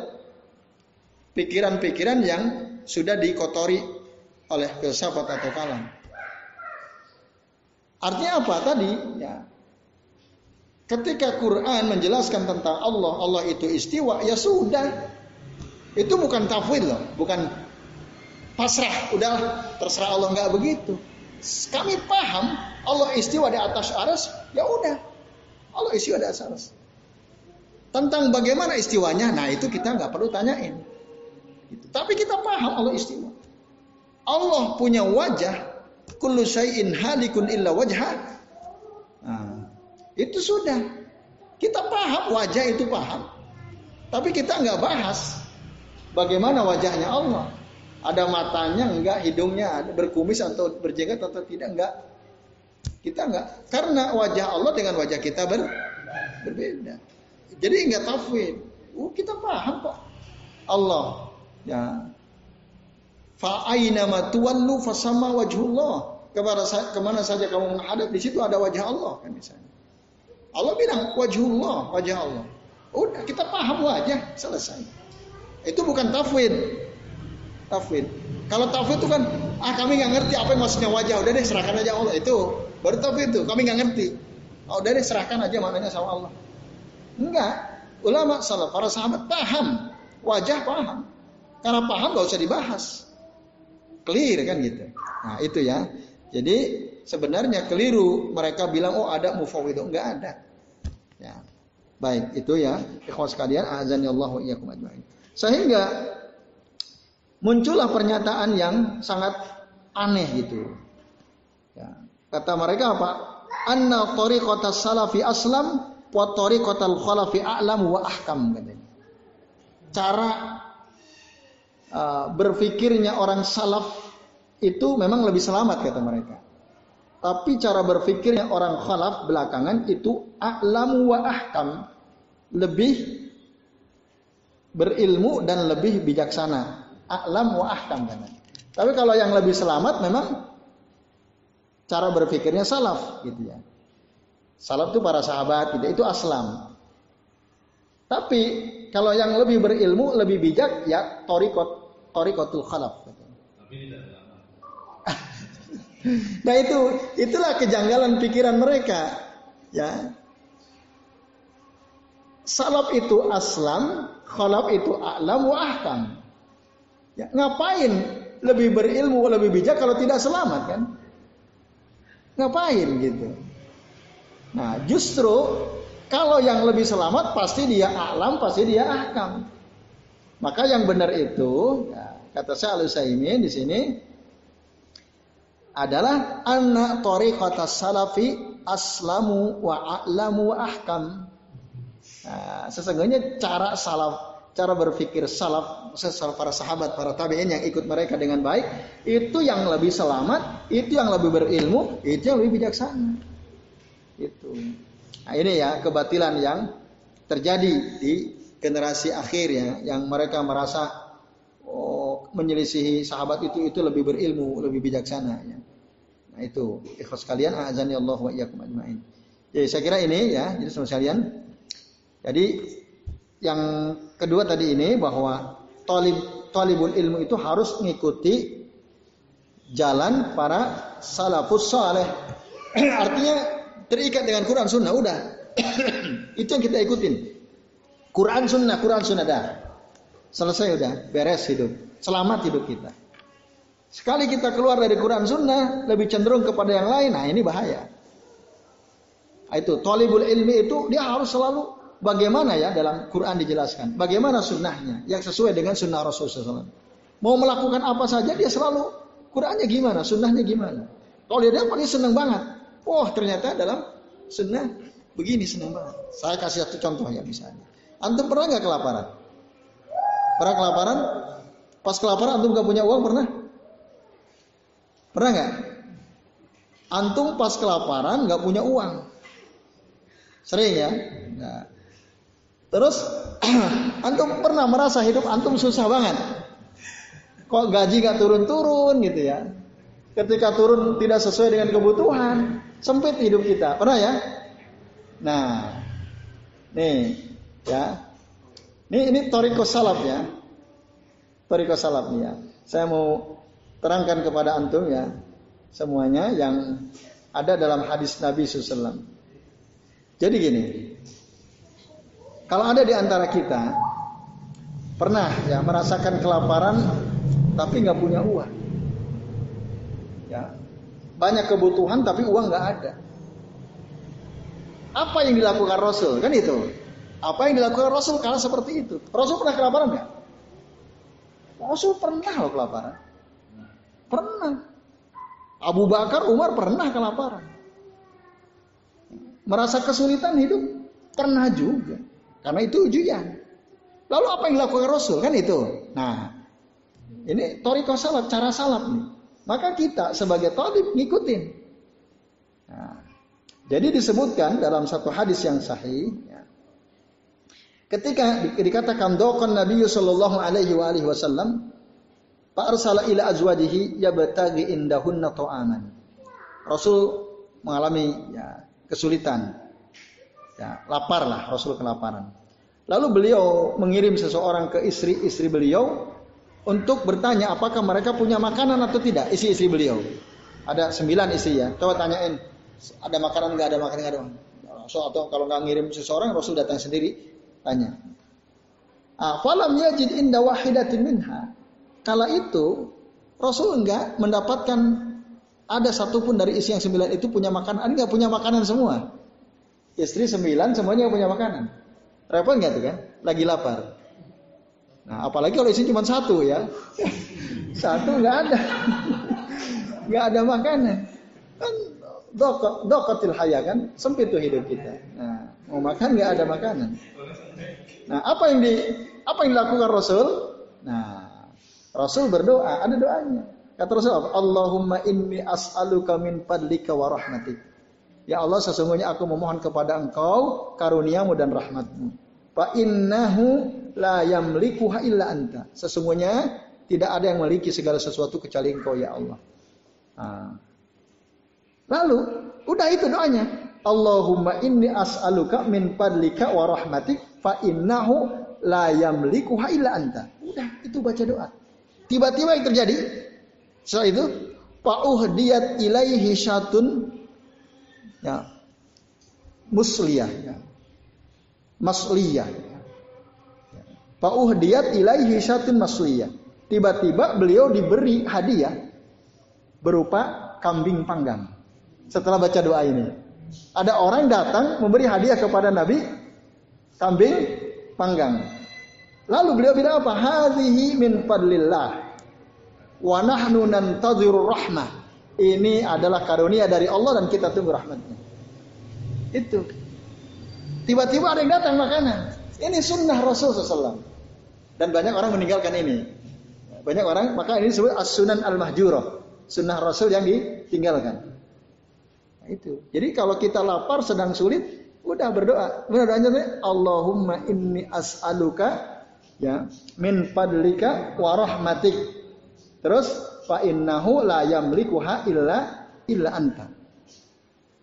pikiran-pikiran yang sudah dikotori oleh filsafat atau kalam. Artinya apa tadi? Ya. Ketika Quran menjelaskan tentang Allah, Allah itu istiwa, ya sudah. Itu bukan tafwid loh, bukan pasrah, udah terserah Allah nggak begitu. Kami paham Allah istiwa di atas aras, ya udah. Allah istiwa di atas. Tentang bagaimana istiwanya, nah itu kita nggak perlu tanyain. Tapi kita paham Allah istimewa. Allah punya wajah. Kullu syai'in halikun illa wajha. Nah, itu sudah. Kita paham wajah itu paham. Tapi kita nggak bahas bagaimana wajahnya Allah. Ada matanya enggak, hidungnya ada berkumis atau berjenggot atau tidak enggak. Kita enggak karena wajah Allah dengan wajah kita ber, berbeda. Jadi enggak tafwid. Oh, kita paham kok. Allah Ya. Fa aina ma tuwallu fasama wajhullah. Kepada ke mana saja kamu menghadap di situ ada wajah Allah kan misalnya. Allah bilang wajhullah, wajah Allah. Udah kita paham wajah, selesai. Itu bukan tafwid. Tafwid. Kalau tafwid itu kan ah kami nggak ngerti apa yang maksudnya wajah. Udah deh serahkan aja Allah. Itu baru tafwid itu. Kami nggak ngerti. Oh, deh serahkan aja maknanya sama Allah. Enggak. Ulama salah para sahabat paham. Wajah paham. Karena paham gak usah dibahas. Clear kan gitu. Nah itu ya. Jadi sebenarnya keliru mereka bilang oh ada mufawidah enggak ada. Ya. Baik, itu ya. Ikhwas sekalian, azan Allah wa iyyakum. Sehingga muncullah pernyataan yang sangat aneh gitu. Kata mereka apa? Anna tariqatas salafi aslam wa tariqatal khalafi a'lam wa ahkam. Cara uh, berpikirnya orang salaf itu memang lebih selamat kata mereka. Tapi cara berpikirnya orang khalaf belakangan itu a'lamu wa ahkam. Lebih berilmu dan lebih bijaksana. A'lam wa ahkam. Tapi kalau yang lebih selamat memang cara berpikirnya salaf gitu ya. Salaf itu para sahabat, tidak itu aslam. Tapi kalau yang lebih berilmu, lebih bijak ya torikot Torikotul khalaf. nah itu itulah kejanggalan pikiran mereka. Ya. Salaf itu aslam, khalaf itu a'lam wa ahkam. Ya, ngapain lebih berilmu, lebih bijak kalau tidak selamat kan? Ngapain gitu? Nah, justru kalau yang lebih selamat pasti dia alam, pasti dia ahkam. Maka yang benar itu, ya, kata saya al di sini adalah anak tariqata salafi aslamu wa a'lamu wa ahkam. Nah, sesungguhnya cara salaf cara berpikir salaf, para sahabat, para tabi'in yang ikut mereka dengan baik, itu yang lebih selamat, itu yang lebih berilmu, itu yang lebih bijaksana. Itu. Nah, ini ya kebatilan yang terjadi di generasi akhir ya, yang mereka merasa oh, menyelisihi sahabat itu itu lebih berilmu, lebih bijaksana ya. Nah, itu ikhlas kalian azani Allah wa iyyakum ajmain. Jadi saya kira ini ya, jadi semua sekalian. Jadi yang kedua tadi ini bahwa talib talibul ilmu itu harus mengikuti jalan para salafus saleh. Artinya terikat dengan Quran Sunnah udah. itu yang kita ikutin. Quran Sunnah, Quran Sunnah dah. Selesai udah, beres hidup. Selamat hidup kita. Sekali kita keluar dari Quran Sunnah, lebih cenderung kepada yang lain, nah ini bahaya. Itu, talibul ilmi itu dia harus selalu bagaimana ya dalam Quran dijelaskan, bagaimana sunnahnya yang sesuai dengan sunnah Rasulullah SAW. Mau melakukan apa saja dia selalu Qurannya gimana, sunnahnya gimana. Kalau dia paling senang banget, oh ternyata dalam sunnah begini senang banget. Saya kasih satu contoh ya misalnya. Antum pernah nggak kelaparan? Pernah kelaparan? Pas kelaparan antum gak punya uang pernah? Pernah nggak? Antum pas kelaparan nggak punya uang. Sering ya? Nah, Terus antum pernah merasa hidup antum susah banget. Kok gaji gak turun-turun gitu ya. Ketika turun tidak sesuai dengan kebutuhan, sempit hidup kita. Pernah ya? Nah, nih ya. Ini ini toriko salaf ya. Toriko salaf ya. Saya mau terangkan kepada antum ya semuanya yang ada dalam hadis Nabi SAW. Jadi gini, kalau ada di antara kita pernah ya merasakan kelaparan tapi nggak punya uang, ya banyak kebutuhan tapi uang nggak ada. Apa yang dilakukan Rasul kan itu? Apa yang dilakukan Rasul karena seperti itu? Rasul pernah kelaparan nggak? Rasul pernah loh kelaparan. Pernah. Abu Bakar, Umar pernah kelaparan. Merasa kesulitan hidup? Pernah juga. Karena itu ujian. Lalu apa yang dilakukan Rasul kan itu. Nah, ini toriko salaf, cara salaf nih. Maka kita sebagai talib ngikutin. Nah, jadi disebutkan dalam satu hadis yang sahih, ya, ketika dikatakan dokon Nabi Shallallahu Alaihi Wasallam, Pak arsala ila azwajihi yabtagi indahunna ta'aman. Rasul mengalami ya, kesulitan Ya, lapar lah Rasul kelaparan. Lalu beliau mengirim seseorang ke istri-istri beliau untuk bertanya apakah mereka punya makanan atau tidak. Istri-istri beliau. Ada sembilan istri ya. Coba tanyain, ada makanan nggak ada makanan nggak ada. Rasul atau kalau nggak ngirim seseorang, Rasul datang sendiri tanya. Ah, falam yajid inda wahidatin minha. Kala itu Rasul enggak mendapatkan ada satupun dari istri yang sembilan itu punya makanan, enggak punya makanan semua. Istri sembilan semuanya punya makanan. Repot nggak tuh kan? Lagi lapar. Nah, apalagi kalau istri cuma satu ya. satu nggak ada. nggak ada makanan. Kan dokot, dokotil haya kan sempit tuh hidup kita. Nah, mau makan nggak ada makanan. Nah, apa yang di apa yang dilakukan Rasul? Nah, Rasul berdoa, ada doanya. Kata Rasul Allahumma inni as'aluka min fadlika wa rahmatik. Ya Allah sesungguhnya aku memohon kepada engkau karuniamu dan rahmatmu. Fa innahu la yamlikuha illa anta. Sesungguhnya tidak ada yang memiliki segala sesuatu kecuali engkau ya Allah. Nah. Lalu udah itu doanya. Allahumma inni as'aluka min fadlika wa rahmatik fa innahu la yamlikuha illa anta. Udah itu baca doa. Tiba-tiba yang terjadi setelah itu fa'uhdiyat ilaihi syatun ya musliyah ya. masliyah ya. Fa'uhdiyat ilaihi syatun masliyah. tiba-tiba beliau diberi hadiah berupa kambing panggang. Setelah baca doa ini, ada orang datang memberi hadiah kepada Nabi kambing panggang. Lalu beliau bilang apa? Hadhihi min fadlillah. Wa nahnu nantaziru rahmah. Ini adalah karunia dari Allah dan kita tunggu rahmatnya. Itu. Tiba-tiba ada yang datang makanan. Ini sunnah Rasul SAW. Dan banyak orang meninggalkan ini. Banyak orang, maka ini disebut as-sunan al-mahjurah. Sunnah Rasul yang ditinggalkan. Nah, itu. Jadi kalau kita lapar sedang sulit, udah berdoa. Udah doanya Allahumma inni as'aluka ya min fadlika wa rahmatik. Terus fa innahu la yamlikuha illa illa anta.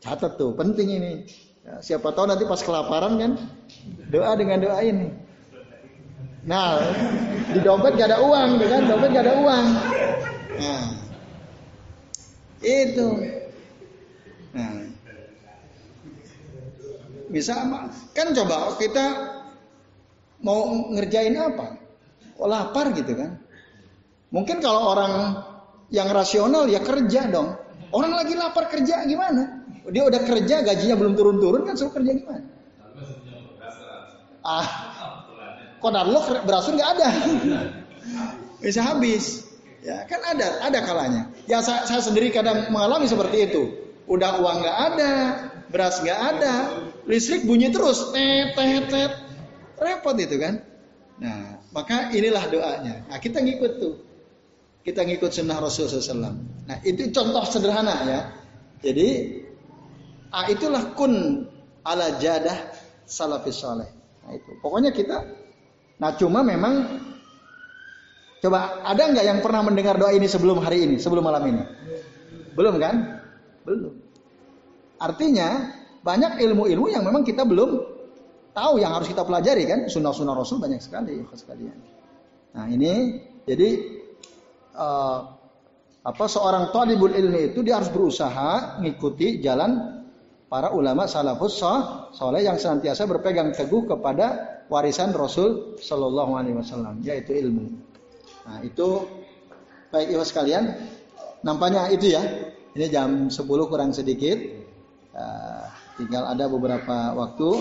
Catat tuh, penting ini. Ya, siapa tahu nanti pas kelaparan kan doa dengan doa ini. Nah, di dompet gak ada uang, gitu kan? Dompet gak ada uang. Nah, itu. Nah, bisa kan coba kita mau ngerjain apa? Oh, lapar gitu kan? Mungkin kalau orang yang rasional ya kerja dong. Orang lagi lapar kerja gimana? Dia udah kerja gajinya belum turun-turun kan suruh kerja gimana? Ah, kodar lo berasur nggak ada. Bisa habis. Ya kan ada, ada kalanya. Ya saya, saya sendiri kadang mengalami seperti itu. Udah uang nggak ada, beras nggak ada, listrik bunyi terus, tet tet tet, repot itu kan. Nah, maka inilah doanya. Nah, kita ngikut tuh. Kita ngikut sunnah Rasulullah SAW. Nah, itu contoh sederhana ya. Jadi, ah, itulah kun ala jadah salafis soleh. Nah, itu. Pokoknya kita Nah cuma memang coba ada nggak yang pernah mendengar doa ini sebelum hari ini, sebelum malam ini? Belum kan? Belum. Artinya banyak ilmu-ilmu yang memang kita belum tahu yang harus kita pelajari kan sunnah-sunnah Rasul banyak sekali sekalian. Nah ini jadi uh, apa seorang talibul ilmi itu dia harus berusaha mengikuti jalan para ulama salafus soleh yang senantiasa berpegang teguh kepada warisan Rasul Shallallahu Alaihi Wasallam yaitu ilmu. Nah itu baik ibu sekalian, nampaknya itu ya. Ini jam 10 kurang sedikit. Uh, tinggal ada beberapa waktu.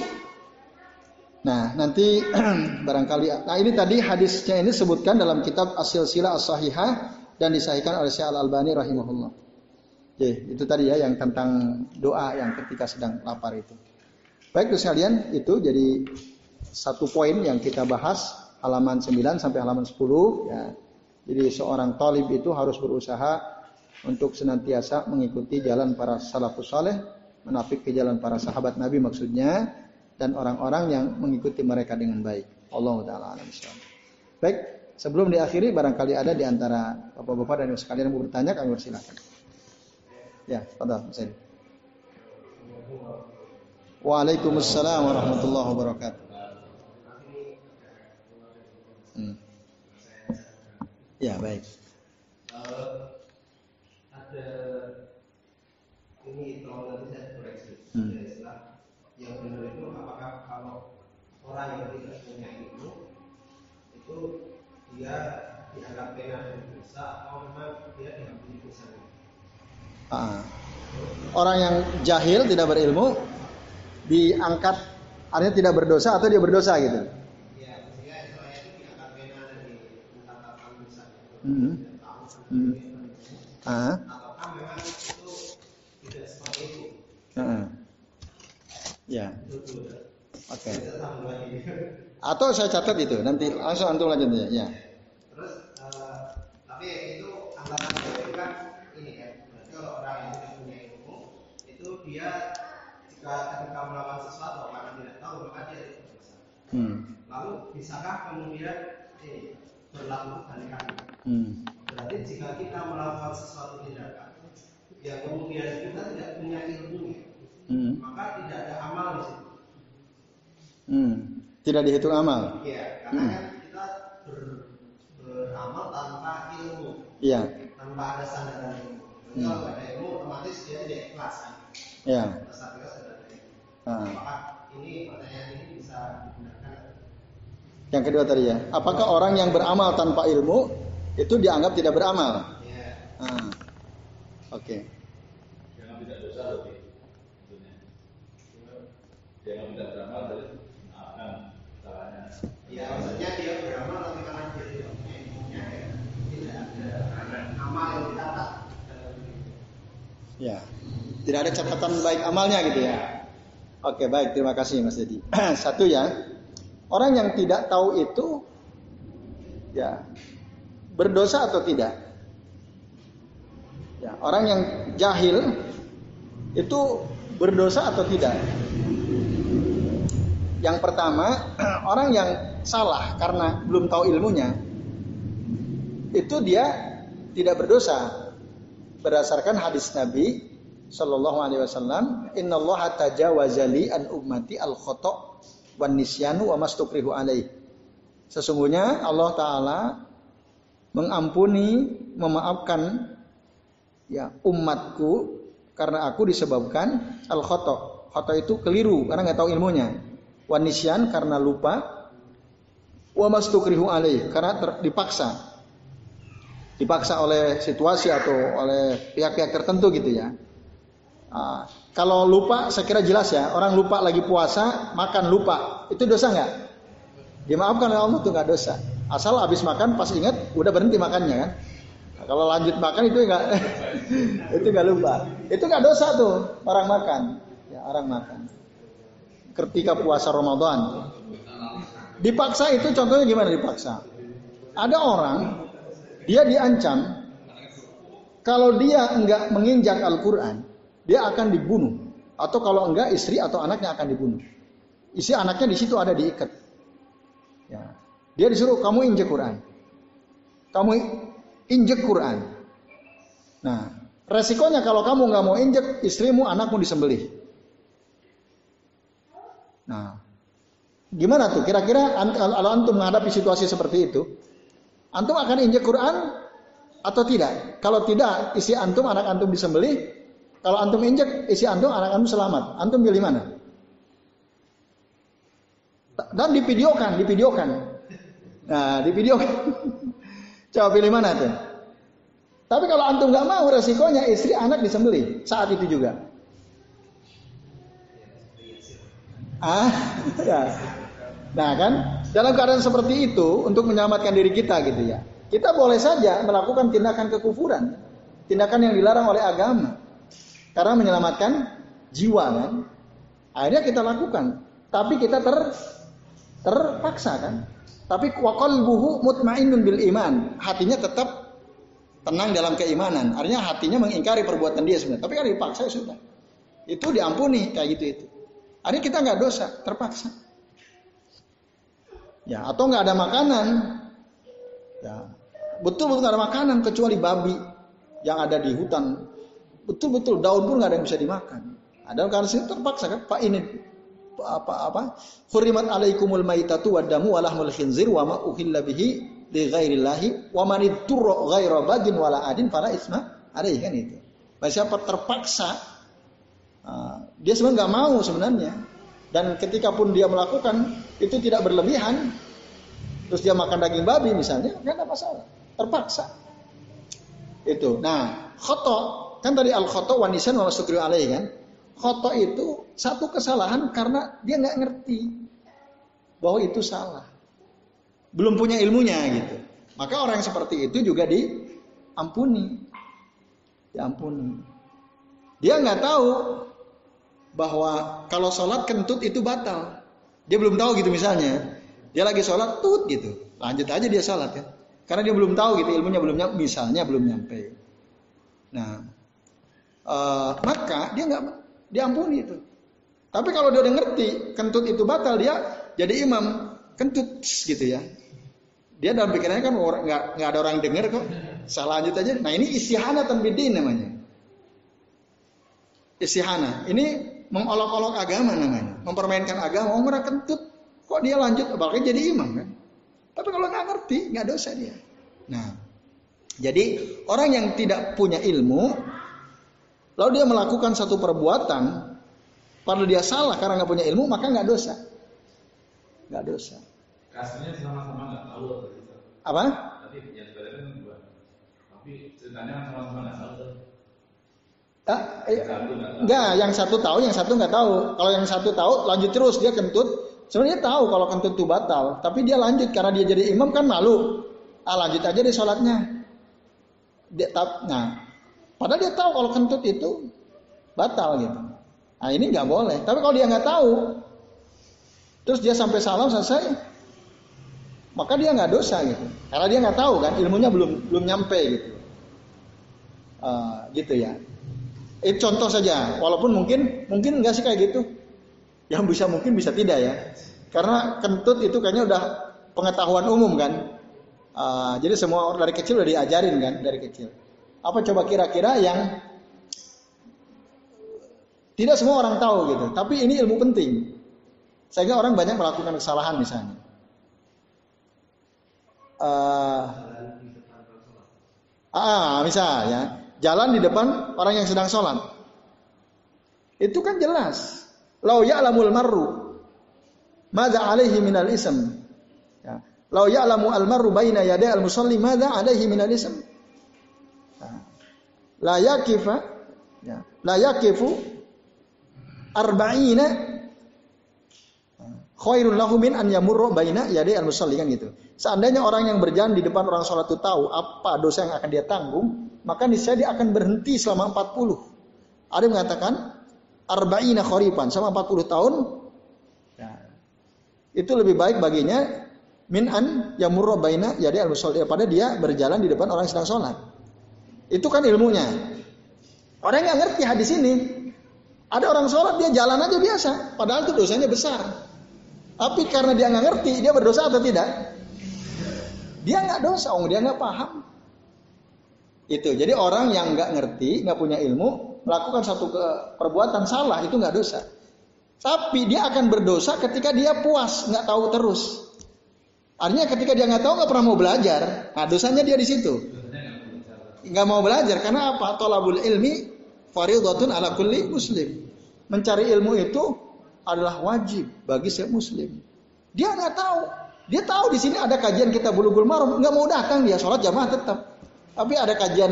Nah, nanti barangkali nah ini tadi hadisnya ini sebutkan dalam kitab Asil Sila As-Sahihah dan disahihkan oleh Syekh Al-Albani rahimahullah. Oke, itu tadi ya yang tentang doa yang ketika sedang lapar itu. Baik, terus sekalian, itu jadi satu poin yang kita bahas halaman 9 sampai halaman 10 ya. Jadi seorang talib itu harus berusaha untuk senantiasa mengikuti jalan para salafus saleh, menafik ke jalan para sahabat Nabi maksudnya dan orang-orang yang mengikuti mereka dengan baik. Allah taala Baik, sebelum diakhiri barangkali ada di antara Bapak-bapak dan Ibu sekalian yang mau bertanya kami persilakan. Ya, pada Saya. Waalaikumsalam warahmatullahi wabarakatuh. Hmm. Ya baik. Uh, ada ini saya koreksi hmm. istilah yang benar itu apakah kalau orang yang tidak punya ilmu itu dia dianggap pena dan dosa atau memang dia diampuni dosanya? Ah. Orang yang jahil tidak berilmu diangkat artinya tidak berdosa atau dia berdosa gitu. Hmm. Hmm. Ah. Hmm. Ya. Oke. Okay. Atau saya catat itu, nanti langsung antum lanjut ya. ya. Terus uh, tapi itu anggapan itu kan ini kan, berarti kalau orang yang tidak punya ilmu itu dia jika ketika melakukan sesuatu karena tidak tahu maka dia tidak bisa. Hmm. Lalu bisakah kemudian ini berlaku kali-kali? Hmm. Berarti jika kita melakukan sesuatu tindakan yang kemudian kita tidak punya ilmunya, hmm. maka tidak ada amal di situ. Hmm. Tidak dihitung amal. Iya, karena hmm. kan kita ber, beramal tanpa ilmu. Iya. Tanpa ada sandaran ilmu. hmm. kalau ada ilmu otomatis dia tidak ikhlas kan. Iya. Ah. Apakah ini pertanyaan ini bisa digunakan? Yang kedua tadi ya, apakah orang yang beramal tanpa ilmu itu dianggap tidak beramal. Ah, Oke. Okay. Jangan tidak dosa lebih. Jangan tidak beramal. Ya, maksudnya dia beramal tapi karena ya tidak ada amal yang dicatat. Ya. Tidak ada catatan baik amalnya gitu ya. Oke, baik. Terima kasih Mas Dedi. Satu ya. Orang yang tidak tahu itu ya berdosa atau tidak? Ya, orang yang jahil itu berdosa atau tidak? Yang pertama, orang yang salah karena belum tahu ilmunya, itu dia tidak berdosa berdasarkan hadis Nabi Shallallahu Alaihi Wasallam, Inna Allah tajawazali an ummati al khotok wan nisyanu wa mastukrihu alaih. Sesungguhnya Allah Taala mengampuni, memaafkan ya umatku karena aku disebabkan al khotok. Khotok itu keliru karena nggak tahu ilmunya. Wanisyan karena lupa. Wa alaih karena ter, dipaksa. Dipaksa oleh situasi atau oleh pihak-pihak tertentu gitu ya. Nah, kalau lupa, saya kira jelas ya. Orang lupa lagi puasa, makan lupa, itu dosa nggak? Dimaafkan oleh Allah itu nggak dosa. Asal habis makan, pas ingat, udah berhenti makannya kan. Nah, kalau lanjut makan itu nggak, itu nggak lupa. Itu nggak dosa tuh orang makan. Ya orang makan. Ketika puasa Ramadan, dipaksa itu contohnya gimana dipaksa? Ada orang dia diancam kalau dia enggak menginjak Al-Quran, dia akan dibunuh. Atau kalau enggak istri atau anaknya akan dibunuh. Isi anaknya di situ ada diikat. Ya. Dia disuruh kamu injek Quran. Kamu injek Quran. Nah, resikonya kalau kamu nggak mau injek istrimu, anakmu disembelih. Nah, gimana tuh? Kira-kira kalau antum menghadapi situasi seperti itu, antum akan injek Quran atau tidak? Kalau tidak, isi antum, anak antum disembelih, kalau antum injek, isi antum, anak antum selamat. Antum pilih mana? Dan divideokan, divideokan. Nah, divideokan. Coba pilih mana tuh? Tapi kalau antum nggak mau, resikonya istri anak disembeli saat itu juga. Ah, ya. Nah kan, dalam keadaan seperti itu untuk menyelamatkan diri kita gitu ya. Kita boleh saja melakukan tindakan kekufuran, tindakan yang dilarang oleh agama. Karena menyelamatkan jiwa kan. Akhirnya kita lakukan. Tapi kita ter terpaksa kan. Tapi wakal buhu mutmainnun bil iman. Hatinya tetap tenang dalam keimanan. Artinya hatinya mengingkari perbuatan dia sebenarnya. Tapi kan dipaksa ya sudah. Itu diampuni kayak gitu itu. Artinya kita nggak dosa, terpaksa. Ya, atau nggak ada makanan. Ya, betul betul nggak ada makanan kecuali babi yang ada di hutan Betul-betul daun pun nggak ada yang bisa dimakan. Ada karena situ terpaksa kan Pak ini apa apa Hurimat alaikumul maitatu wadamu walahmul khinzir wa ma uhilla bihi li ghairillahi wa man ghaira bagin wala adin fala isma ada kan itu. Siapa terpaksa dia sebenarnya nggak mau sebenarnya dan ketika pun dia melakukan itu tidak berlebihan terus dia makan daging babi misalnya nggak ada masalah terpaksa itu nah khotok Kan tadi al khoto wanisan wa sukri alaih kan. Khoto itu satu kesalahan karena dia nggak ngerti bahwa itu salah. Belum punya ilmunya gitu. Maka orang yang seperti itu juga diampuni. Diampuni. Dia nggak tahu bahwa kalau sholat kentut itu batal. Dia belum tahu gitu misalnya. Dia lagi sholat tut gitu. Lanjut aja dia sholat ya. Karena dia belum tahu gitu ilmunya belum nyampe, misalnya belum nyampe. Nah, uh, maka dia nggak diampuni itu. Tapi kalau dia udah ngerti kentut itu batal, dia jadi imam kentut gitu ya. Dia dalam pikirannya kan nggak nggak ada orang yang dengar kok. Salah lanjut aja. Nah ini istihana tanbidin namanya. Istihana. Ini mengolok-olok agama namanya. Mempermainkan agama. Oh mereka kentut. Kok dia lanjut? Apalagi jadi imam kan. Tapi kalau nggak ngerti, nggak dosa dia. Nah, jadi orang yang tidak punya ilmu, lalu dia melakukan satu perbuatan, padahal dia salah karena nggak punya ilmu, maka nggak dosa. Nggak dosa. Kasusnya sama-sama nggak tahu Apa? Tapi yang kan Tapi ceritanya sama-sama nggak tahu. Ah, eh, enggak, yang satu tahu, yang satu nggak tahu. Kalau yang satu tahu, lanjut terus dia kentut. Sebenarnya tahu kalau kentut itu batal, tapi dia lanjut karena dia jadi imam kan malu. Ah lanjut aja deh sholatnya. Dia, tap- nah, padahal dia tahu kalau kentut itu batal gitu. Nah ini nggak boleh. Tapi kalau dia nggak tahu, terus dia sampai salam selesai, maka dia nggak dosa gitu. Karena dia nggak tahu kan, ilmunya belum belum nyampe gitu. Eh, gitu ya. Itu contoh saja, walaupun mungkin mungkin nggak sih kayak gitu. Yang bisa mungkin bisa tidak ya. Karena kentut itu kayaknya udah pengetahuan umum kan. Eh, jadi semua orang dari kecil udah diajarin kan dari kecil. Apa coba kira-kira yang tidak semua orang tahu gitu. Tapi ini ilmu penting. Sehingga orang banyak melakukan kesalahan misalnya. Eh, ah, misal ya, jalan di depan orang yang sedang sholat. Itu kan jelas. Lau ya'lamul marru Mada alaihi minal ism. Ya. Lau ya'lamu al marru baina yaday al musalli mada alaihi minal ism. Ya. La yakifa ya. La yakifu arba'ina khairun lahu min an yamurra baina yaday al musalli kan gitu. Seandainya orang yang berjalan di depan orang sholat itu tahu apa dosa yang akan dia tanggung, maka niscaya dia akan berhenti selama 40. Ada yang mengatakan arba'ina kharipan sama 40 tahun ya, itu lebih baik baginya min an yamurra baina yaday al musalli daripada dia berjalan di depan orang yang sedang sholat. Itu kan ilmunya. Orang yang ngerti hadis ini, ada orang sholat dia jalan aja biasa, padahal itu dosanya besar. Tapi karena dia nggak ngerti, dia berdosa atau tidak? Dia nggak dosa, oh dia nggak paham. Itu. Jadi orang yang nggak ngerti, nggak punya ilmu, melakukan satu ke- perbuatan salah itu nggak dosa. Tapi dia akan berdosa ketika dia puas, nggak tahu terus. Artinya ketika dia nggak tahu nggak pernah mau belajar, nah dosanya dia di situ. Nggak mau belajar karena apa? Tolabul ilmi faridatun ala kulli muslim. Mencari ilmu itu adalah wajib bagi setiap muslim. Dia nggak tahu. Dia tahu di sini ada kajian kita bulughul maram, nggak mau datang dia sholat jamaah tetap. Tapi ada kajian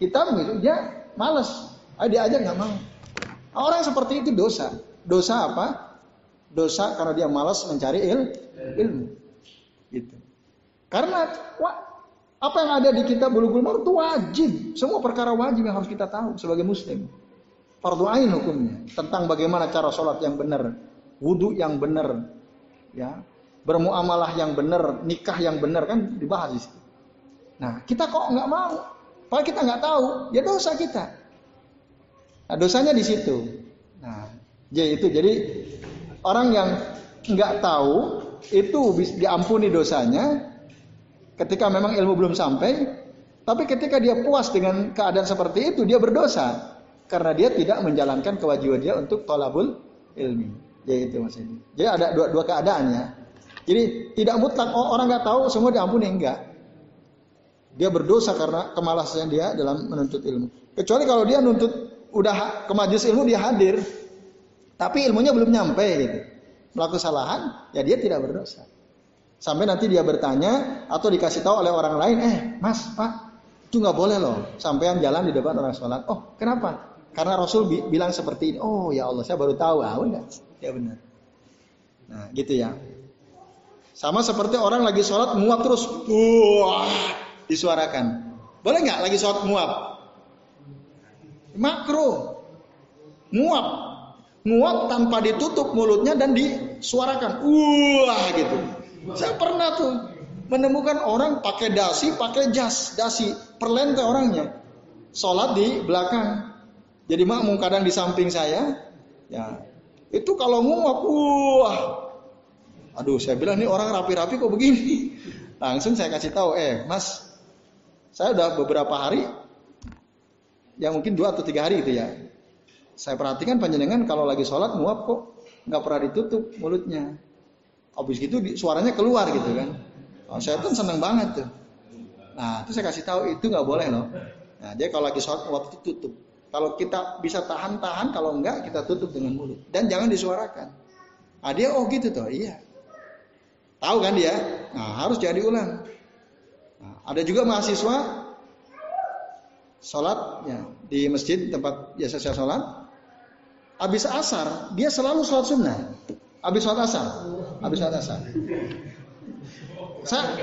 kita gitu, dia malas. Ah, dia aja nggak mau. Orang seperti itu dosa. Dosa apa? Dosa karena dia malas mencari il- ilmu. Gitu. Karena wah, apa yang ada di kitab bulughul maram itu wajib. Semua perkara wajib yang harus kita tahu sebagai muslim. Fardu hukumnya tentang bagaimana cara sholat yang benar, wudhu yang benar, ya, bermuamalah yang benar, nikah yang benar kan dibahas di situ. Nah, kita kok nggak mau? Padahal kita nggak tahu, ya dosa kita. Nah, dosanya di situ. Nah, jadi itu jadi orang yang nggak tahu itu diampuni dosanya ketika memang ilmu belum sampai, tapi ketika dia puas dengan keadaan seperti itu dia berdosa karena dia tidak menjalankan kewajiban dia untuk tolabul ilmi. Itu mas ini. Jadi ada dua, dua keadaan ya. Jadi tidak mutlak oh, orang nggak tahu semua diampuni enggak. Dia berdosa karena kemalasan dia dalam menuntut ilmu. Kecuali kalau dia nuntut udah ke ilmu dia hadir, tapi ilmunya belum nyampe gitu. Melakukan kesalahan, ya dia tidak berdosa. Sampai nanti dia bertanya atau dikasih tahu oleh orang lain, eh mas, pak, itu nggak boleh loh. Sampean jalan di depan orang sholat. Oh, kenapa? Karena Rasul bi- bilang seperti ini. Oh ya Allah, saya baru tahu. Ah, udah, ya benar. Nah, gitu ya. Sama seperti orang lagi sholat muap terus, wah, disuarakan. Boleh nggak lagi sholat muap? Makro, muap, muap tanpa ditutup mulutnya dan disuarakan, wah gitu. Saya pernah tuh menemukan orang pakai dasi, pakai jas, dasi, perlente orangnya, sholat di belakang. Jadi makmum kadang di samping saya, ya itu kalau nguap, wah, aduh saya bilang ini orang rapi-rapi kok begini. Langsung saya kasih tahu, eh mas, saya udah beberapa hari, ya mungkin dua atau tiga hari itu ya. Saya perhatikan panjenengan kalau lagi sholat nguap kok nggak pernah ditutup mulutnya. Habis gitu suaranya keluar gitu kan. Oh, saya tuh seneng banget tuh. Nah, itu saya kasih tahu itu nggak boleh loh. Nah, dia kalau lagi sholat waktu itu tutup. Kalau kita bisa tahan-tahan, kalau enggak kita tutup dengan mulut dan jangan disuarakan. Ah dia oh gitu toh, iya. Tahu kan dia? Nah, harus jadi ulang. Nah, ada juga mahasiswa sholat ya di masjid tempat biasa saya sholat. Habis asar dia selalu sholat sunnah. Habis sholat asar, habis sholat asar. Saya,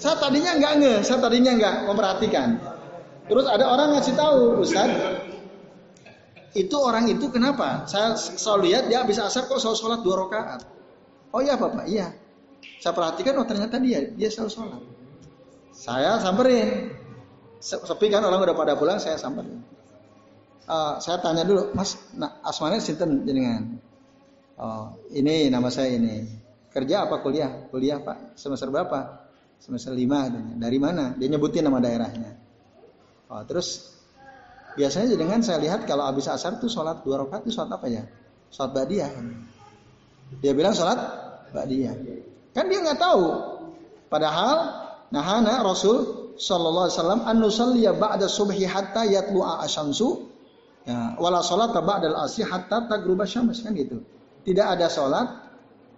saya tadinya nggak nge, saya tadinya nggak memperhatikan. Terus ada orang ngasih tahu, Ustaz, itu orang itu kenapa? Saya selalu lihat dia habis asar kok selalu sholat dua rakaat. Oh iya bapak, iya. Saya perhatikan, oh ternyata dia dia selalu sholat. Saya samperin. Sepi kan orang udah pada pulang, saya samperin. Uh, saya tanya dulu, Mas, nah, asmanya sinten jenengan? Oh, ini nama saya ini. Kerja apa kuliah? Kuliah Pak. Semester berapa? Semester lima. Dari mana? Dia nyebutin nama daerahnya. Oh, terus biasanya dengan saya lihat kalau habis asar tuh sholat dua rakaat itu sholat apa ya? Sholat badiah. Dia bilang sholat badiah. Kan dia nggak tahu. Padahal nahana Rasul Shallallahu Alaihi Wasallam an nusalliya ba'da subhi hatta yatlu'a asyamsu ya wala sholat ba'dal asri hatta tagruba syams kan gitu. Tidak ada sholat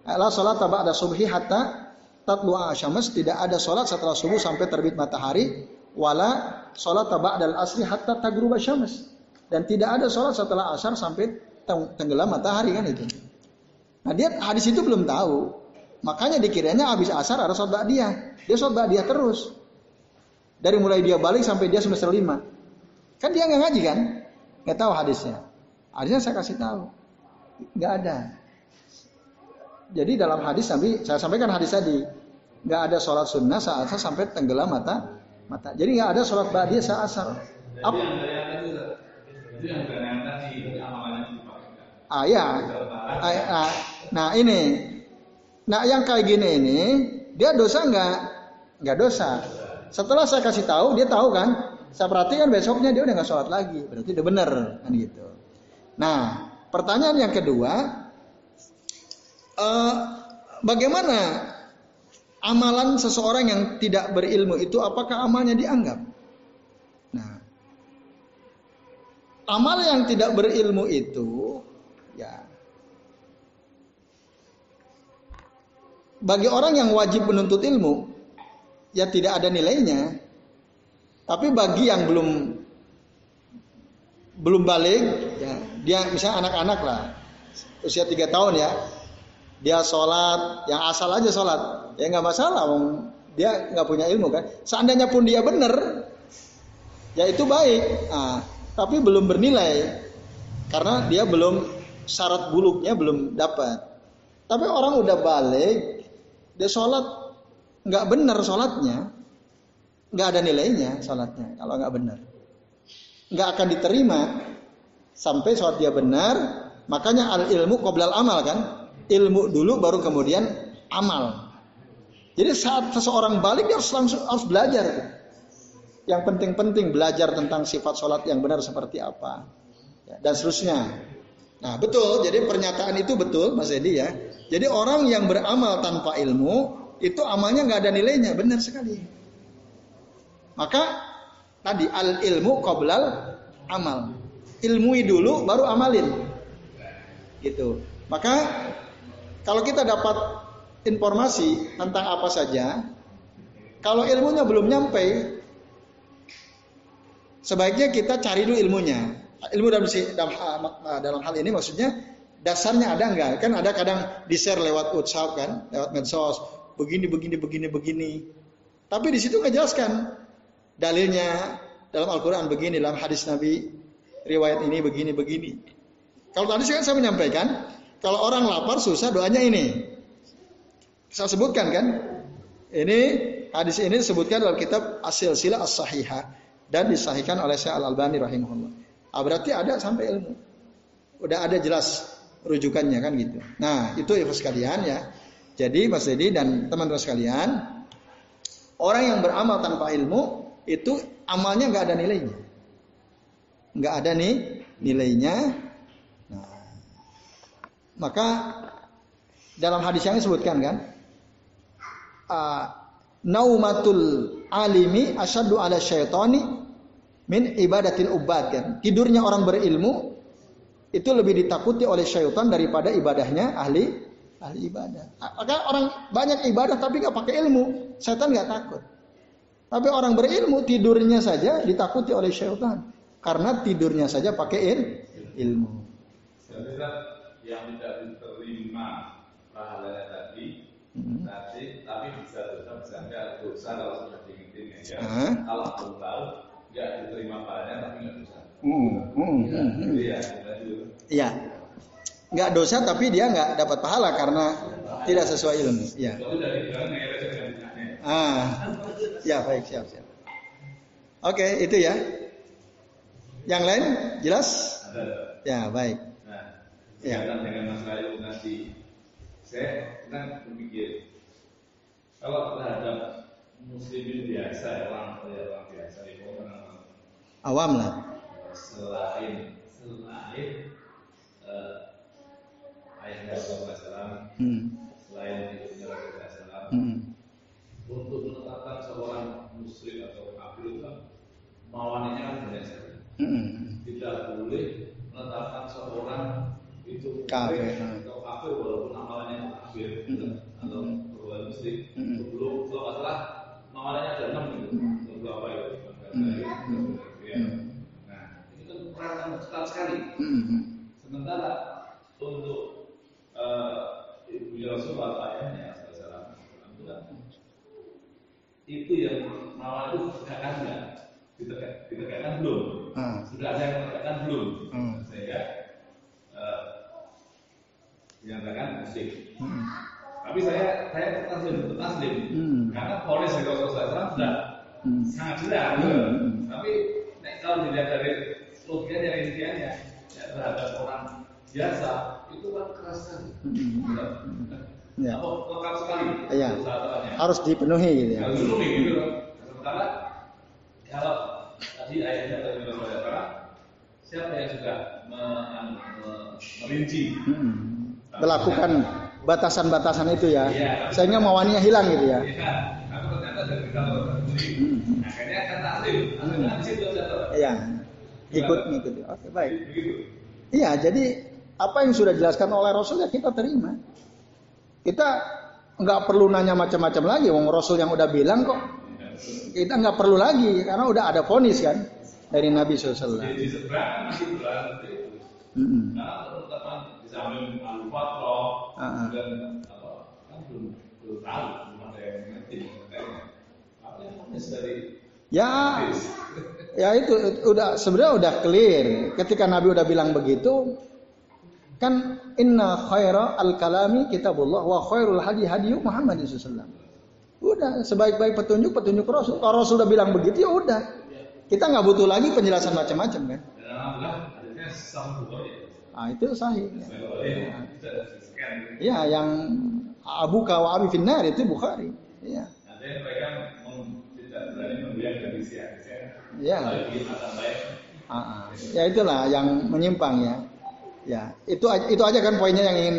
La salat ada subhi hatta tatlu'a asyams. Tidak ada sholat setelah subuh sampai terbit matahari. Wala salat ba'dal asri hatta tagruba syams. Dan tidak ada sholat setelah asar sampai tenggelam matahari kan itu. Nah dia hadis itu belum tahu. Makanya dikiranya habis asar ada sholat dia. Dia sholat dia terus. Dari mulai dia balik sampai dia semester lima. Kan dia nggak ngaji kan? Nggak tahu hadisnya. Hadisnya saya kasih tahu. Nggak ada. Jadi dalam hadis Nabi, saya sampaikan hadis tadi, nggak ada sholat sunnah saat sampai tenggelam mata mata. Jadi nggak ada sholat ba'diyah saat asar. Ap Ah ya, ah, nah ini, nah yang kayak gini ini, dia dosa nggak? Nggak dosa. Setelah saya kasih tahu, dia tahu kan? Saya perhatikan besoknya dia udah nggak sholat lagi, berarti udah bener kan gitu. Nah, pertanyaan yang kedua, uh, bagaimana amalan seseorang yang tidak berilmu itu apakah amalnya dianggap? Nah, amal yang tidak berilmu itu ya bagi orang yang wajib menuntut ilmu ya tidak ada nilainya. Tapi bagi yang belum belum balik ya dia misalnya anak-anak lah usia tiga tahun ya dia sholat, yang asal aja sholat, ya nggak masalah, dia nggak punya ilmu kan. Seandainya pun dia benar, ya itu baik, nah, tapi belum bernilai karena dia belum syarat buluknya belum dapat. Tapi orang udah balik, dia sholat nggak benar sholatnya, nggak ada nilainya sholatnya kalau nggak benar, nggak akan diterima sampai sholat dia benar. Makanya al ilmu qoblal amal kan, ilmu dulu baru kemudian amal. Jadi saat seseorang balik dia harus langsung harus belajar. Yang penting-penting belajar tentang sifat sholat yang benar seperti apa ya, dan seterusnya. Nah betul, jadi pernyataan itu betul Mas Edi ya. Jadi orang yang beramal tanpa ilmu itu amalnya nggak ada nilainya, benar sekali. Maka tadi al ilmu qoblal amal. Ilmui dulu baru amalin. Gitu. Maka kalau kita dapat informasi tentang apa saja, kalau ilmunya belum nyampe, sebaiknya kita cari dulu ilmunya. Ilmu dalam, dalam hal ini maksudnya dasarnya ada enggak? Kan ada kadang di share lewat WhatsApp kan, lewat medsos, begini begini begini begini. Tapi di situ ngejelaskan dalilnya dalam Al-Qur'an begini, dalam hadis Nabi riwayat ini begini begini. Kalau tadi kan saya menyampaikan kalau orang lapar susah doanya ini. Saya sebutkan kan? Ini hadis ini disebutkan dalam kitab Asil Sila As-Sahihah dan disahihkan oleh Syekh Al-Albani rahimahullah. Ah, berarti ada sampai ilmu. Udah ada jelas rujukannya kan gitu. Nah, itu ibu sekalian ya. Jadi Mas Dedi dan teman-teman sekalian, orang yang beramal tanpa ilmu itu amalnya nggak ada nilainya. Nggak ada nih nilainya maka dalam hadis yang disebutkan kan, uh, naumatul alimi asyadu ala syaitani min ibadatil ubad kan. Tidurnya orang berilmu itu lebih ditakuti oleh syaitan daripada ibadahnya ahli ahli ibadah. Maka orang banyak ibadah tapi nggak pakai ilmu, setan nggak takut. Tapi orang berilmu tidurnya saja ditakuti oleh syaitan. Karena tidurnya saja pakai il- ilmu. Yang tidak diterima pahalanya tadi, Hmm. nanti tapi bisa dosa bisa enggak dosa kalau sudah diingetin ya. Hah? Kalau belum tahu enggak diterima pahalanya tapi enggak dosa. Hmm, hmm, Ya, hmm, itu. Iya. Nggak dosa tapi dia nggak dapat pahala karena tidak sesuai ilmu. Aneh. Ah, ya baik siap siap. Oke itu ya. Yang lain jelas? Ya baik. Nah, Ya. dengan masalah itu nanti, saya kan berpikir kalau terhadap muslimin biasa, ya, orang ya, orang biasa itu orang Awam lah. selain selain eh, ayahnya Rasulullah SAW, Hmm. selain ibunya Rasulullah SAW, Hmm. untuk menetapkan seorang muslim atau kafir itu mawannya kan banyak sekali. Hmm. Tidak boleh menetapkan seorang itu Kafir, hmm. atau kafir walaupun amalannya kafir Hmm. atau berbuat muslim Hmm. sebelum kalau nggak salah mawannya ada enam gitu Hmm. atau berapa ya Hmm. Ya. nah itu kan peran yang ketat sekali Hmm. sementara untuk eh, ibunya Rasulullah ayahnya Rasulullah itu kan itu yang mawan itu enggak ditegak, ditegakkan belum Ah. sudah ada yang ditegakkan belum Hmm. sehingga eh, dinyatakan muslim Hmm. tapi saya saya taslim taslim Hmm. karena polis dari Rasulullah SAW sudah Hmm. sangat jelas Hmm. tapi nek, kalau dilihat dari logikanya rinciannya ya, terhadap orang biasa itu kan keras sekali Hmm. Ya. apa lengkap sekali Iya. usaha-usahanya. Harus dipenuhi gitu ya. Kalau dulu nih gitu. Sementara kalau tadi ayatnya tadi Rasulullah siapa yang sudah me- anu, me- merinci Hmm. Melakukan batasan-batasan itu ya. Sehingga mawaninya hilang gitu ya. Iya. Ikut ngikuti. Oke baik. Iya, jadi apa yang sudah dijelaskan oleh Rasul ya kita terima. Kita nggak perlu nanya macam-macam lagi. Wong Rasul yang udah bilang kok. Kita nggak perlu lagi karena udah ada vonis kan dari Nabi SAW. Di seberang di samping al-fatrah Ah, ah. dan apa kan belum belum tahu belum ada yang ngerti yang fonis dari Ya, ya itu udah sebenarnya udah clear. Ketika Nabi udah bilang begitu, kan inna khaira al kalami kitabullah wa khairul hadi hadi Muhammad SAW. Udah sebaik-baik petunjuk petunjuk Rasul. Kalau Rasul udah bilang begitu ya udah. Kita nggak butuh lagi penjelasan macam-macam kan. Ya. Ah itu sahih. Ya. Ya, yang Abu Kawa Abi Finnar itu Bukhari. Ya. Ya. Ya itulah yang menyimpang ya. Ya, itu aja- itu aja kan poinnya yang ingin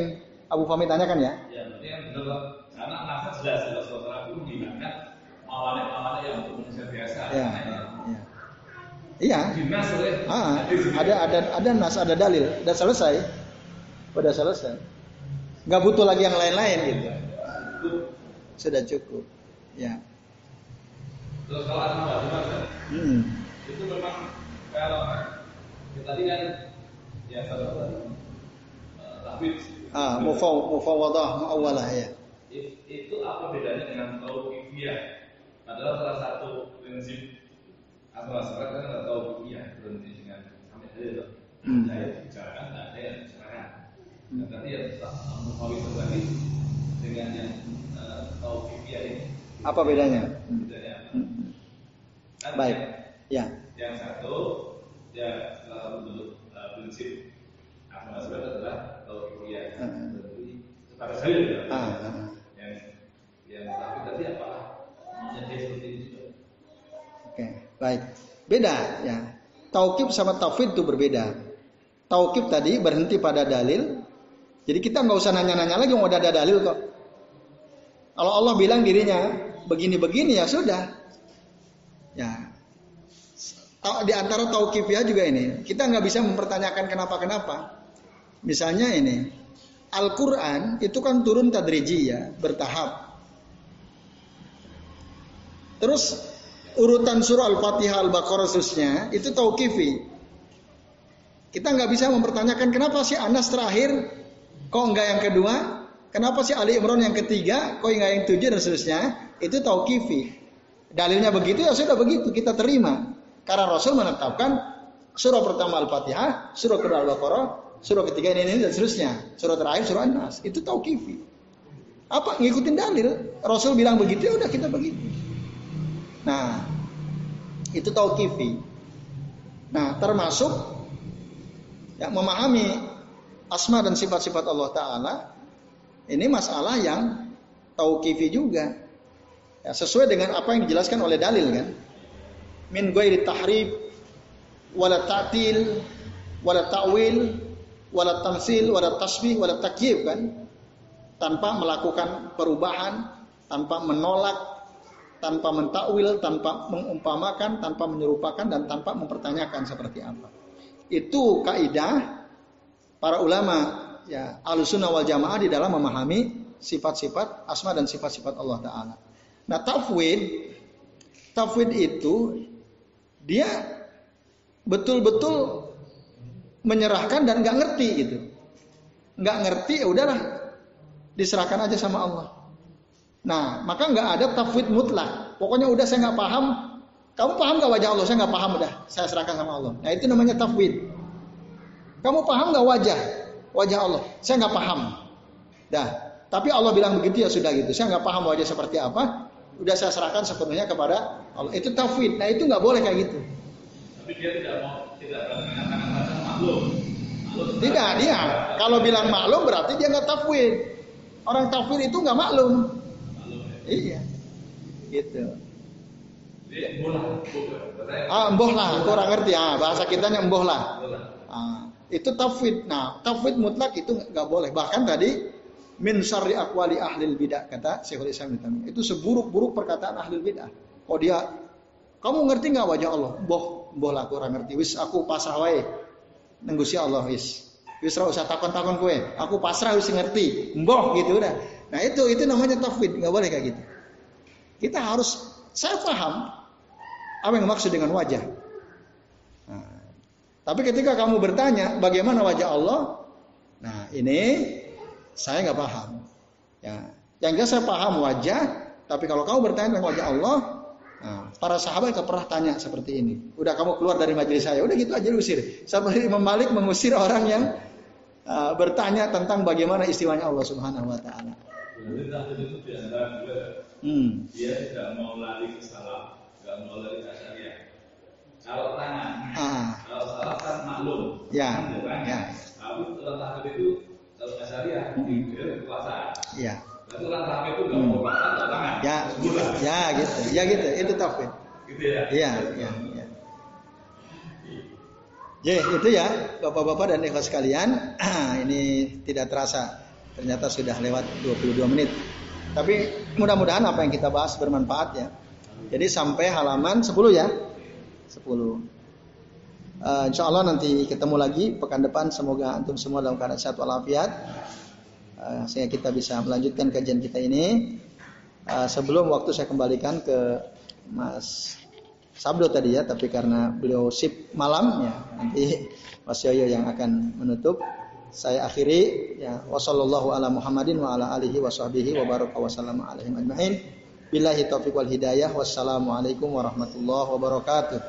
Abu Fahmi tanyakan ya. Berarti benar loh. Karena nafas jelas jelas Rasulullah itu menghilangkan mawanek-mawanek yang untuk manusia biasa. Ya. Ya. Iya. Dinas oleh Ah, ada ada ada nas, ada dalil, udah selesai. Udah selesai. Nggak butuh lagi yang lain-lain gitu. Sudah cukup. Ya. Terus kalau ada nambah gimana? Hmm. Itu memang kalau ya, tadi kan ya tadi eh, tapi Ah, mufaw mufawadah muawwalah ya. itu apa bedanya dengan tauqifiyah? Padahal salah satu prinsip atau masyarakat kan nggak tauqifiyah berhenti dengan sampai ada loh. Hmm. Saya bicarakan, nggak ada yang bicarakan. Nah, tadi yang Muhawi tadi dengan yang eh, tauqifiyah ini Apa bedanya? bedanya apa? Hmm. Kan Baik. yang- Ya. yang satu ya satu bentuk uh, prinsip agama Islam adalah tauhidiyah. Hmm. Jadi kepada saya ya. Yang yang tapi tadi apa? Menjadi seperti itu baik. Beda ya. Taukib sama tauhid itu berbeda. Taukib tadi berhenti pada dalil. Jadi kita nggak usah nanya-nanya lagi mau ada dalil kok. Kalau Allah bilang dirinya begini-begini ya sudah. Ya. Di antara tauqifiyah juga ini, kita nggak bisa mempertanyakan kenapa-kenapa. Misalnya ini, Al-Quran itu kan turun tadriji ya, bertahap. Terus urutan surah Al-Fatihah Al-Baqarah khususnya itu tauqifi. Kita nggak bisa mempertanyakan kenapa sih Anas terakhir kok enggak yang kedua? Kenapa sih Ali Imran yang ketiga kok enggak yang tujuh dan seterusnya? Itu tauqifi. Dalilnya begitu ya sudah begitu kita terima. Karena Rasul menetapkan surah pertama Al-Fatihah, surah kedua Al-Baqarah, surah ketiga ini, ini dan seterusnya. Surah terakhir surah An-Nas. Itu tauqifi. Apa ngikutin dalil? Rasul bilang begitu ya udah kita begitu. Nah, itu tauqifi. Nah, termasuk ya, memahami asma dan sifat-sifat Allah Ta'ala ini masalah yang tauqifi juga. Ya, sesuai dengan apa yang dijelaskan oleh dalil kan. Min ghairi tahrib wala ta'til wala ta'wil wala tamsil wala tasbih wala takyif kan. Tanpa melakukan perubahan, tanpa menolak, tanpa mentakwil, tanpa mengumpamakan, tanpa menyerupakan dan tanpa mempertanyakan seperti apa. Itu kaidah para ulama ya alusunah wal jamaah di dalam memahami sifat-sifat asma dan sifat-sifat Allah Taala. Nah tafwid, tafwid itu dia betul-betul menyerahkan dan nggak ngerti gitu, nggak ngerti ya udahlah diserahkan aja sama Allah. Nah, maka nggak ada tafwid mutlak. Pokoknya udah saya nggak paham. Kamu paham nggak wajah Allah? Saya nggak paham udah. Saya serahkan sama Allah. Nah itu namanya tafwid. Kamu paham nggak wajah wajah Allah? Saya nggak paham. Dah. Tapi Allah bilang begitu ya sudah gitu. Saya nggak paham wajah seperti apa. Udah saya serahkan sepenuhnya kepada Allah. Itu tafwid. Nah itu nggak boleh kayak gitu. Tapi dia tidak mau tidak mengatakan maklum. Tidak dia. Kalau bilang maklum berarti dia nggak tafwid. Orang tafwid itu nggak maklum. Iya. Gitu. Ah, emboh lah, kurang ngerti. Ah, bahasa kitanya emboh lah. Ah, itu tafwid. Nah, tafwid mutlak itu nggak boleh. Bahkan tadi min syarri aqwali ahli bidah kata Syekhul Islam Itu seburuk-buruk perkataan ahli bidah. Oh dia kamu ngerti nggak wajah Allah? Boh, boh lah kurang ngerti. Wis aku pasrah wae. Nenggusi Allah wis. Wis ora usah takon-takon kue. Aku pasrah wis ngerti. Mbah gitu udah. Nah itu itu namanya tafwid, nggak boleh kayak gitu. Kita harus saya paham apa yang maksud dengan wajah. Nah, tapi ketika kamu bertanya bagaimana wajah Allah, nah ini saya nggak paham. Ya, yang jelas saya paham wajah, tapi kalau kamu bertanya tentang wajah Allah, nah, para sahabat nggak pernah tanya seperti ini. Udah kamu keluar dari majelis saya, udah gitu aja diusir. Seperti Imam Malik mengusir orang yang uh, bertanya tentang bagaimana istiwanya Allah Subhanahu Wa Taala. Hmm. Dia tidak mau lari ke salah, tidak mau lari ke syariah. Kalau tangan, Ah. kalau salah kan maklum. Ya, Kan dia tanya. ya. Tapi kalau takut itu kalau nggak syariah, Hmm. kekuasaan. Ya, Berarti orang takut itu nggak Hmm. mau nggak tangan. ya, ya gitu, ya gitu. Itu tafwid. Gitu ya. Iya, iya, iya. Ya, itu ya, Bapak-bapak dan ikhwas sekalian. Ini tidak terasa ternyata sudah lewat 22 menit. Tapi mudah-mudahan apa yang kita bahas bermanfaat ya. Jadi sampai halaman 10 ya. 10. Uh, insya Allah nanti ketemu lagi pekan depan semoga antum semua dalam keadaan sehat walafiat uh, sehingga kita bisa melanjutkan kajian kita ini uh, sebelum waktu saya kembalikan ke Mas Sabdo tadi ya tapi karena beliau sip malam ya nanti Mas Yoyo yang akan menutup. Saya akhiri ya wasallallahu ala Muhammadin wa ala alihi wa sahbihi wa baraka wa sallama alaihim ajmain. Billahi taufiq wal hidayah. Wassalamualaikum warahmatullahi wabarakatuh